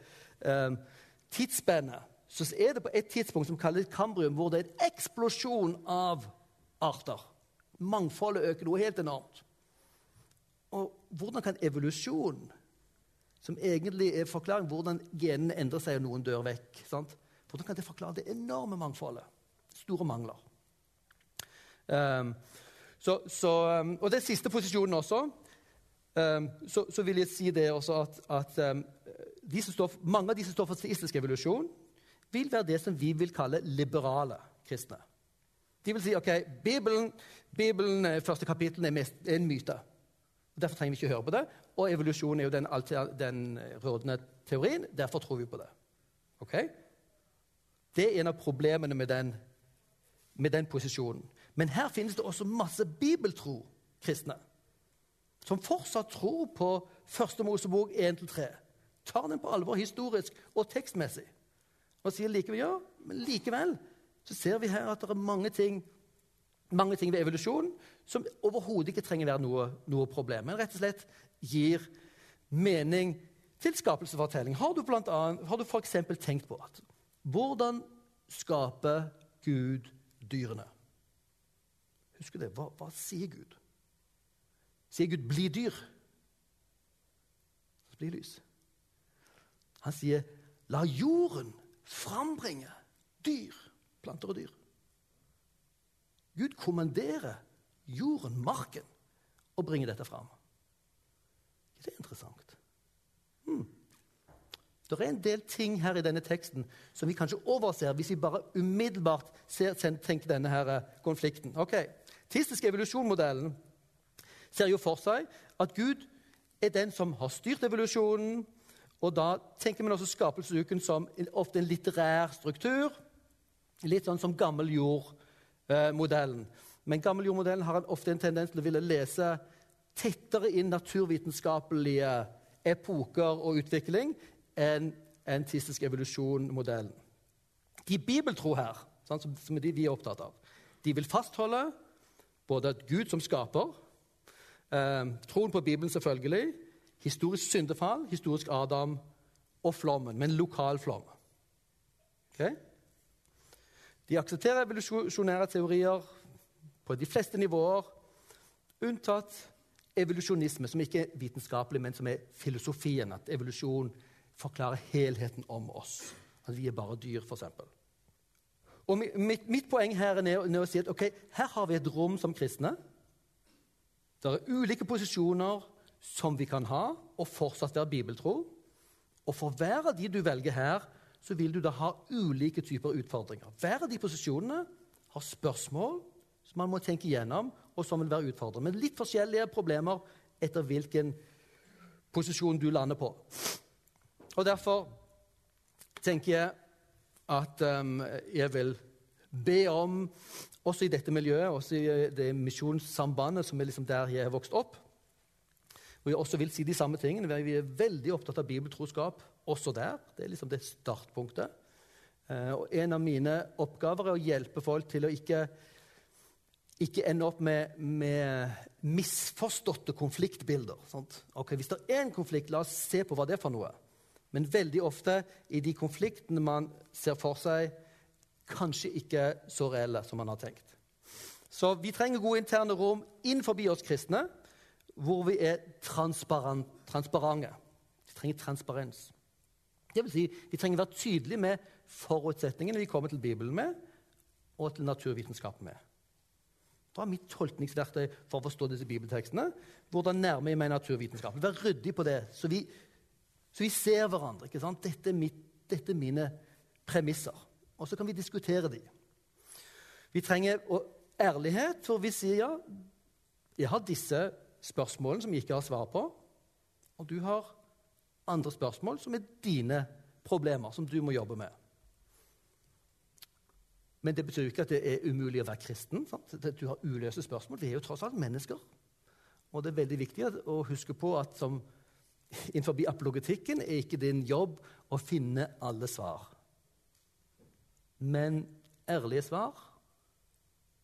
eh, tidsspennet så er det på et tidspunkt som kalles kambrium, hvor det er en eksplosjon av arter. Mangfoldet øker noe helt enormt. Og hvordan kan evolusjon, som egentlig er forklaring hvordan genene endrer seg og noen dør vekk sant? Hvordan kan det forklare det enorme mangfoldet? Store mangler. Um, så, så, um, og er siste posisjonen også um, så, så, vil jeg si det også at, at um, de står, mange av de som står for teistisk evolusjon, vil være det som vi vil kalle liberale kristne. De vil si ok, Bibelen, Bibelen eh, første kapittel er, mest, er en myte. Derfor trenger vi ikke høre på det. Og evolusjon er jo den, den eh, rådende teorien. Derfor tror vi på det. Ok? Det er en av problemene med den, med den posisjonen. Men her finnes det også masse bibeltro kristne som fortsatt tror på Første Mosebok 1-3. Tar den på alvor historisk og tekstmessig. Og sier likevel ja, men likevel så ser vi her at det er mange ting, mange ting ved evolusjon som overhodet ikke trenger være noe, noe, problem, men rett og slett gir mening til skapelsesfortelling. Har du, blant annet, du f.eks. tenkt på at hvordan skaper Gud dyrene? Husker det. Hva, hva sier Gud? Sier Gud 'bli dyr'? Så blir lys. Han sier 'la jorden frambringe dyr, planter og dyr. Gud kommanderer jorden, marken, og bringer dette fram. Det er interessant. Hmm. Det er en del ting her i denne teksten som vi kanskje overser hvis vi bare umiddelbart ser, tenker denne her eh, konflikten. Ok, Tistisk evolusjonmodellen ser jo for seg at Gud er den som har styrt evolusjonen, og da tenker man også skapelsesuken som ofte en litterær struktur. Litt sånn som gammel jord-modellen. Men gammel jord-modellen har ofte en tendens til å ville lese tettere inn naturvitenskapelige epoker og utvikling enn en tistisk evolusjon-modellen. De bibeltro her, sånn som, som de vi er opptatt av, de vil fastholde både at Gud som skaper, eh, troen på Bibelen selvfølgelig, Historisk syndefall, historisk Adam og flommen, men lokal flom. Okay? De aksepterer evolusjonære teorier på de fleste nivåer, unntatt evolusjonisme, som ikke er vitenskapelig, men som er filosofien. At evolusjon forklarer helheten om oss. At vi er bare dyr, f.eks. Og mitt, mitt, poeng her er å si at okay, her har vi et rom som kristne. Det er ulike posisjoner, som vi kan ha, og fortsatt være bibeltro. Og for hver av de du velger her, så vil du da ha ulike typer utfordringer. Hver av de posisjonene har spørsmål som man må tenke igjennom, og som vil være utfordrende. Men litt forskjellige problemer etter hvilken posisjon du lander på. Og Derfor tenker jeg at um, jeg vil be om, også i dette miljøet, også i det misjonssambandet som er liksom der jeg har vokst opp, hvor jeg også vil si de samme tingene. Vi er veldig opptatt av bibeltroskap også der. Det er liksom det startpunktet. Eh, og en av mine oppgaver er å hjelpe folk til å ikke, ikke ende opp med, med misforståtte konfliktbilder. Ok, Hvis det er en konflikt, la oss se på hva det er for noe. Men veldig ofte i de konfliktene man ser for seg, kanskje ikke så reelle som man har tenkt. Så vi trenger gode interne rom innenfor oss kristne, hvor vi er transparente. Vi trenger transparens. Det vil si, vi trenger å være tydelige med forutsetningene vi kommer til Bibelen med, og til naturvitenskapen med. Hva er mitt tolkningsverktøy for å forstå disse bibeltekstene. Hvordan nærmer jeg meg naturvitenskapen? Vær ryddig på det, så vi, så vi ser hverandre. ikke sant? Dette er, mitt, dette er mine premisser. Og så kan vi diskutere de. Vi trenger ærlighet, for vi sier ja, jeg har disse spørsmålene som jeg ikke har svar på, og du har andre spørsmål som er dine problemer, som du må jobbe med. Men det betyr ikke at det er umulig å være kristen. Sant? Du har uløse spørsmål. Vi er jo tross alt mennesker. Og det er veldig viktig å huske på at som innenfor apologetikken er ikke din jobb å finne alle svar. Men ærlige svar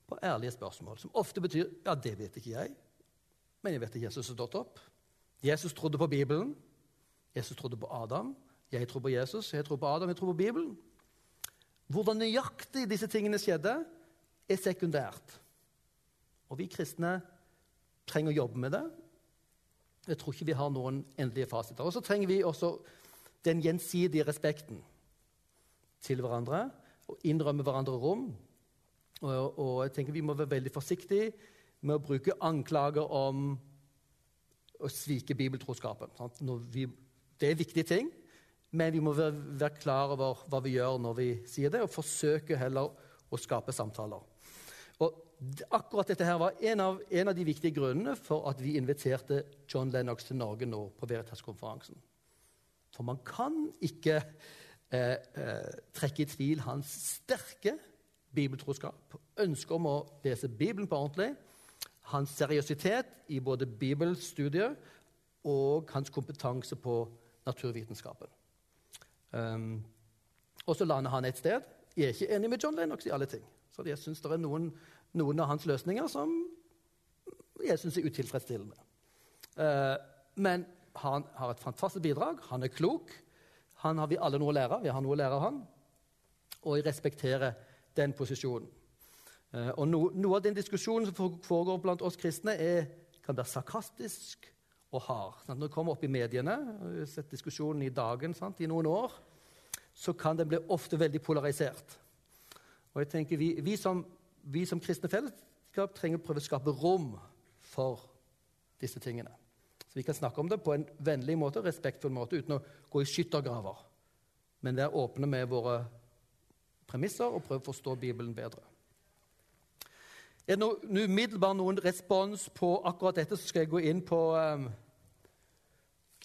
på ærlige spørsmål, som ofte betyr ja, det vet ikke jeg, men jeg vet at Jesus har stått opp. Jesus trodde på Bibelen. Jesus trodde på Adam. Jeg tror på Jesus, jeg tror på Adam, jeg tror på Bibelen. Hvordan nøyaktig disse tingene skjedde, er sekundært. Og vi kristne trenger å jobbe med det. Jeg tror ikke vi har noen endelige fasiter. Og så trenger vi også den gjensidige respekten til hverandre og innrømme hverandre rom. Og, og jeg tenker Vi må være veldig forsiktige med å bruke anklager om å svike bibeltroskapen. Vi, det er viktige ting, men vi må være, være klar over hva vi gjør når vi sier det, og forsøke heller å skape samtaler. Og akkurat dette her var en av, en av de viktige grunnene for at vi inviterte John Lennox til Norge nå på Veritas-konferansen. For man kan ikke eh, eh, trekke i tvil hans sterke bibeltroskap, ønske om å lese Bibelen på ordentlig, hans seriøsitet i både bibelstudier og hans kompetanse på naturvitenskapen. Um, og så lander han et sted. Jeg er ikke enig med John Lennox i alle ting. Så jeg syns det er noen, noen, av hans løsninger som jeg syns er utilfredsstillende. Uh, men han har et fantastisk bidrag. Han er klok. Han har vi alle noe å lære Vi har noe å lære av han. Og jeg respekterer den posisjonen. Uh, og no, Noe av den diskusjonen som foregår blant oss kristne, er, kan være sarkastisk og har. Sant? Når det kommer opp i mediene, vi har sett diskusjonen i Dagen sant? i noen år, så kan den bli ofte veldig polarisert. Og jeg tenker Vi, vi, som, vi som, kristne fellesskap trenger å prøve å skape rom for disse tingene. Så vi kan snakke om det på en vennlig måte, respektfull måte, uten å gå i skyttergraver. Men være åpne med våre premisser og prøve å forstå Bibelen bedre. Er det no, umiddelbart noen respons på akkurat dette, så skal jeg gå inn på um,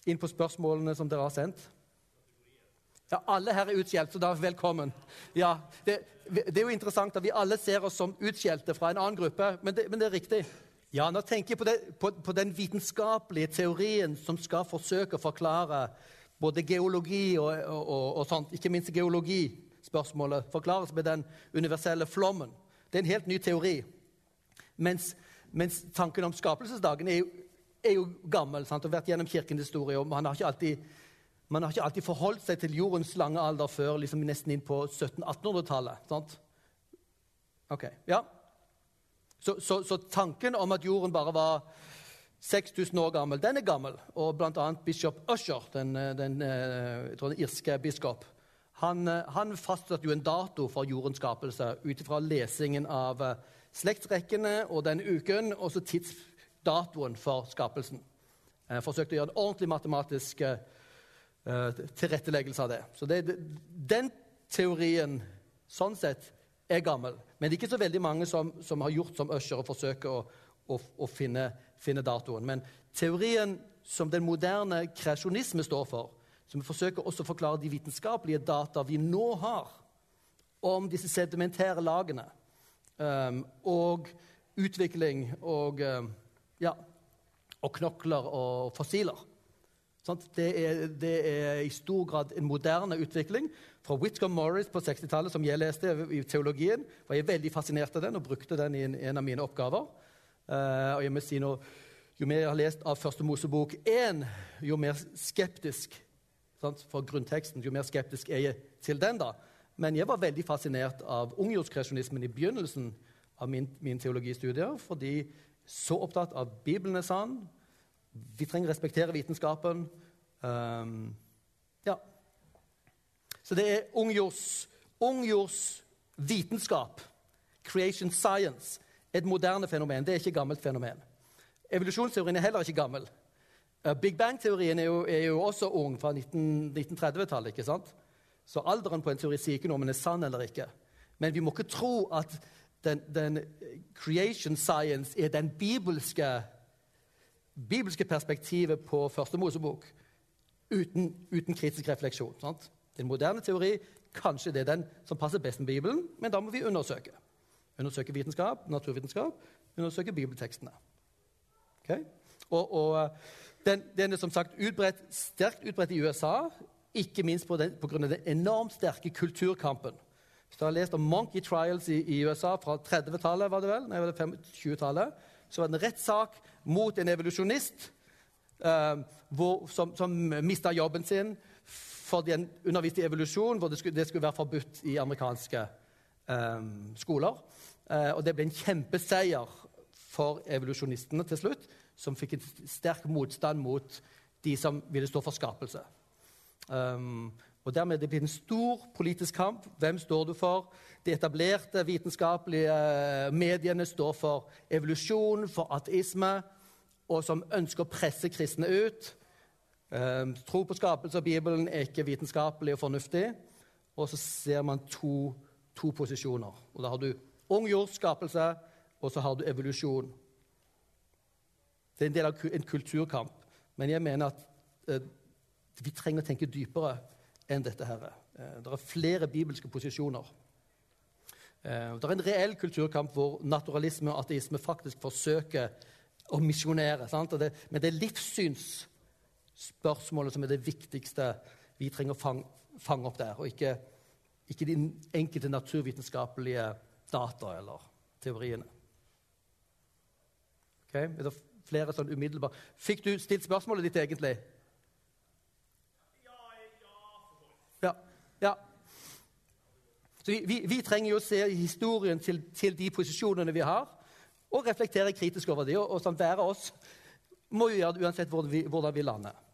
inn på spørsmålene som dere har sendt? Ja, Alle her er utskjelt, så da velkommen. Ja, det, det, er jo interessant at vi alle ser oss som utskjelte fra en annen gruppe, men det, men det er riktig. Ja, Nå tenker jeg på, det, på, på, den vitenskapelige teorien som skal forsøke å forklare både geologi og, og, og, og sånt, ikke minst geologispørsmålet, forklares med den universelle flommen. Det er en helt ny teori. Mens, mens tanken om skapelsesdagen er jo er jo gammel sant, og vært gjennom kirkens historie. og Man har ikke alltid, man har ikke alltid forholdt seg til jordens lange alder før liksom nesten inn på 1700-1800-tallet. Ok, ja. Så, så, så, tanken om at jorden bare var 6000 år gammel, den er gammel. Og bl.a. biskop Usher, den, den, tror den irske biskop, han, han fastsatte jo en dato for jordens skapelse ut ifra lesingen av eh, slektsrekkene og den uken, og så tids datoen for skapelsen. Jeg forsøkte å gjøre en ordentlig matematisk uh, tilretteleggelse av det. Så det, den teorien sånn sett er gammel. Men det er ikke så veldig mange som, som har gjort som Usher og forsøker å, å, å finne, finne, datoen. Men teorien som den moderne kreasjonisme står for, som forsøker også å forklare de vitenskapelige data vi nå har om disse sedimentære lagene, um, og utvikling og um, ja, og knokler og fossiler. Det er, det er i stor grad en moderne utvikling. Fra Whitcomb Morris på 60-tallet, som jeg leste i teologien, var jeg veldig fascinert av den og brukte den i en, en av mine oppgaver. Uh, og jeg må si noe, Jo mer jeg har lest av Første Mosebok 1, jo mer skeptisk sant, for grunnteksten, jo mer skeptisk er jeg til den. da. Men jeg var veldig fascinert av ungjordskreasjonismen i begynnelsen av min, min teologistudier, fordi så opptatt av Bibelen er sann, vi trenger å respektere vitenskapen. Um, ja. Så det er ungjords, ungjords vitenskap, creation science, et moderne fenomen. Det er ikke et gammelt fenomen. Evolusjonsteorien er heller ikke gammel. Uh, Big Bang-teorien er, er, jo også ung, fra 1930-tallet. ikke sant? Så alderen på en teori sier ikke noe om den er sann eller ikke. Men vi må ikke tro at den, den creation science er den bibelske bibelske perspektivet på Første Mosebok uten, uten kritisk refleksjon. Sant? Den moderne teori kanskje det er den som passer best med Bibelen, men da må vi undersøke. Undersøke vitenskap, naturvitenskap, undersøke bibeltekstene. Okay? Og, og eh, den, den, er som sagt utbredt, sterkt utbredt i USA, ikke minst pga. den enormt sterke kulturkampen. Hvis du har lest om Monkey Trials i, i USA fra 30-tallet, var det vel? Nei, var det 20-tallet? så var det en rettssak mot en evolusjonist eh, hvor, som, som mista jobben sin fordi en underviste i evolusjon, hvor det skulle, det skulle være forbudt i amerikanske eh, skoler. Eh, og det ble en kjempeseier for evolusjonistene til slutt, som fikk en sterk motstand mot de som ville stå for skapelse. Um, og Dermed det blir en stor politisk kamp. Hvem står du for? De etablerte vitenskapelige eh, mediene står for evolusjon, for ateisme, og som ønsker å presse kristne ut. Um, tro på skapelse og Bibelen er ikke vitenskapelig og fornuftig. Og så ser man to, to posisjoner. Og Da har du ung jords skapelse, og så har du evolusjon. Det er en del av en kulturkamp. Men jeg mener at uh, vi trenger å tenke dypere enn dette. her. Eh, det er flere bibelske posisjoner. Eh, det er en reell kulturkamp hvor naturalisme og ateisme faktisk forsøker å misjonere. Men det er livssynsspørsmålet som er det viktigste vi trenger å fange, fange opp der, og ikke, ikke, de enkelte naturvitenskapelige data eller teoriene. Okay? Er det flere sånn umiddelbare Fikk du stilt spørsmålet ditt egentlig? Ja. Så vi, vi, vi, trenger jo å se historien til, til, de posisjonene vi har, og reflektere kritisk over dem. Og, og sånn være oss må jo gjøre det uansett hvordan vi, hvordan vi lander.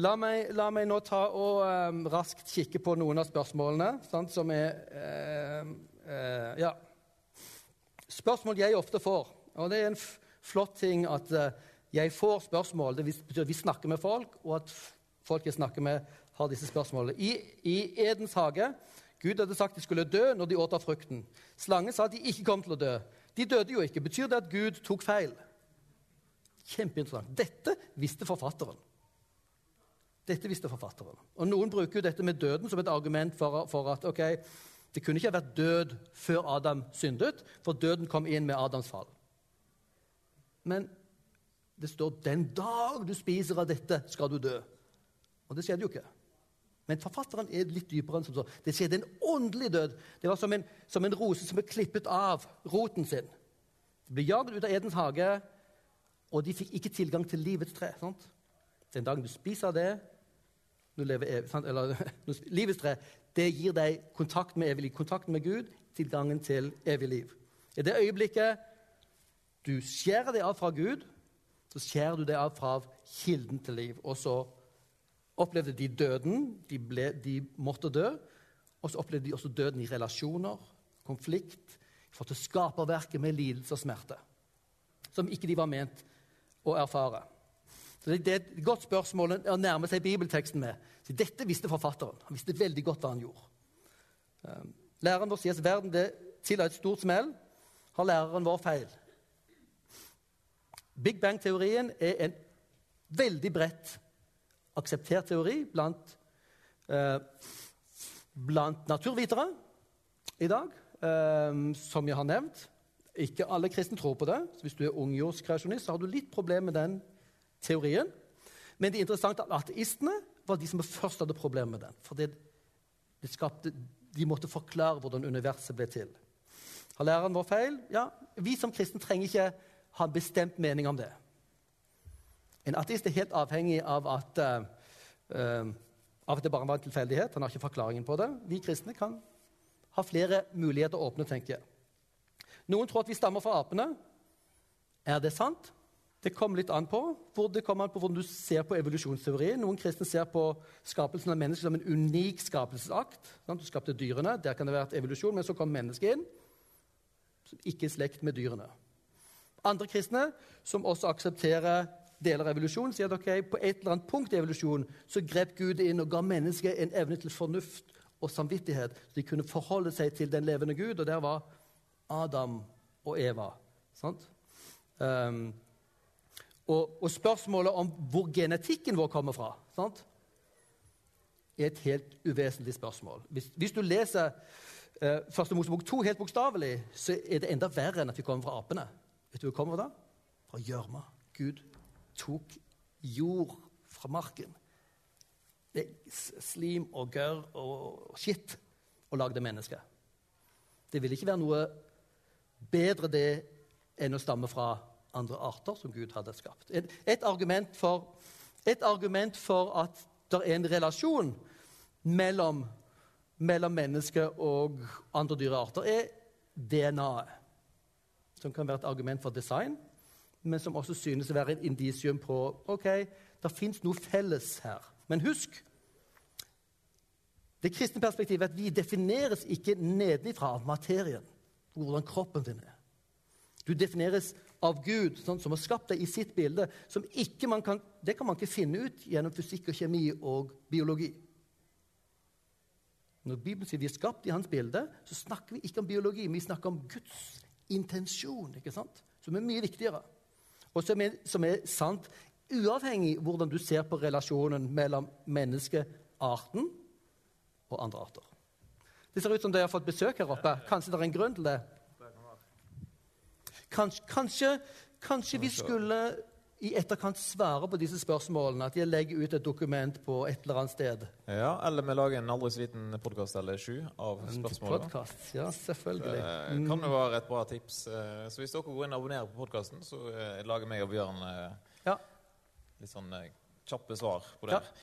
La meg, la meg, nå ta og um, raskt kikke på noen av spørsmålene sant, som er uh, uh, Ja. Spørsmål jeg ofte får, og det er en flott ting at uh, jeg får spørsmål. Det betyr at vi snakker med folk, og at folk jeg snakker med, har disse spørsmålene. I, I, Edens hage Gud hadde sagt de skulle dø når de åt av frukten. Slangen sa at de ikke kom til å dø. De døde jo ikke. Betyr det at Gud tok feil? Kjempeinteressant. Dette visste forfatteren. Dette visste forfatteren. Og Noen bruker jo dette med døden som et argument for, for at ok, det kunne ikke ha vært død før Adam syndet, for døden kom inn med Adams fall. Men det står 'den dag du spiser av dette, skal du dø'. Og det skjedde jo ikke. Men forfatteren er litt dypere enn som så. Det skjedde en åndelig død. Det var som en, som en rose som ble klippet av roten sin. De ble jaget ut av Edens hage, og de fikk ikke tilgang til livets tre. Sant? Den dagen du spiser det du lever? Eller, Livets tre det gir deg kontakt med evig liv, kontakten med Gud, tilgangen til evig liv. I det øyeblikket du skjærer det av fra Gud, så skjærer du det av fra kilden til liv. Og så opplevde de døden. De, ble, de måtte dø. Og så opplevde de også døden i relasjoner, konflikt, for til skaperverket med lidelse og smerte. Som ikke de var ment å erfare. Så Det er et godt spørsmål å nærme seg bibelteksten med. Så dette visste forfatteren. Han visste veldig godt hva han gjorde. Ehm, læreren vår sier at verden det tilla et stort smell. Har læreren vår feil? Big Bang-teorien er en veldig bredt akseptert teori blant, eh, blant naturvitere i dag, eh, som jeg har nevnt. Ikke alle kristne tror på det. Så hvis du er ungjordskreasjonist, har du litt problemer med den teorien. Men det er interessant at ateistene var de som først hadde problemer med den. For det, det skapte, de måtte forklare hvordan universet ble til. Har læreren vår feil? Ja, Vi som kristne trenger ikke ha en bestemt mening om det. En ateist er helt avhengig av at, uh, av at det bare var en tilfeldighet. Han har ikke forklaringen på det. Vi kristne kan ha flere muligheter å åpne, tenker jeg. Noen tror at vi stammer fra apene. Er det sant? Det kommer litt an på hvor det kommer an på hvordan du ser på evolusjonsteorien. Noen kristne ser på skapelsen av mennesket som en unik skapelsesakt. Du skapte dyrene, der kan det være et evolusjon, men så kom mennesket inn. Ikke i slekt med dyrene. Andre kristne, som også aksepterer deler av evolusjonen, sier at okay, på et eller annet punkt i evolusjonen så grep Gud inn og ga mennesket en evne til fornuft og samvittighet, så de kunne forholde seg til den levende Gud, og der var Adam og Eva. Sant? Um, og, og, spørsmålet om hvor genetikken vår kommer fra, sant? er et helt uvesentlig spørsmål. Hvis, hvis du leser uh, Første Mosebok 2 helt bokstavelig, så er det enda verre enn at vi kommer fra apene. Vet du hvor vi kommer fra? Fra gjørma. Gud tok jord fra marken. Slim og gørr og skitt og lagde mennesker. Det vil ikke være noe bedre det enn å stamme fra andre arter som Gud hadde skapt. Et, et, argument, for, et argument, for, at det er en relasjon mellom, mellom mennesket og andre dyrearter, er DNA-et. Som kan være et argument for design, men som også synes å være et indisium på ok, det fins noe felles her. Men husk det kristne perspektivet er at vi defineres ikke nedenifra av materien, hvordan kroppen din er. Du defineres av Gud, sånn, som har skapt deg i sitt bilde. kan, Det kan man ikke finne ut gjennom fysikk og kjemi og biologi. Når Bibelen sier vi er skapt i hans bilde, så snakker vi ikke om biologi, vi snakker om Guds intensjon, ikke sant? som er mye viktigere. Og som er, som er sant uavhengig av hvordan du ser på relasjonen mellom menneskearten og andre arter. Det ser ut som de har fått besøk her oppe. Kanskje det er en grunn til det? Kanskje, kanskje, kanskje vi skulle i etterkant svare på disse spørsmålene. At jeg legger ut et dokument på et eller annet sted. Ja, Eller vi lager en aldri så liten podkast eller sju av spørsmålene. Podcast, ja, selvfølgelig. Det eh, kan jo være et bra tips. Eh, så hvis dere går inn og abonnerer på podkasten, så eh, lager meg og Bjørn ja. litt sånn kjappe svar på det. Ja.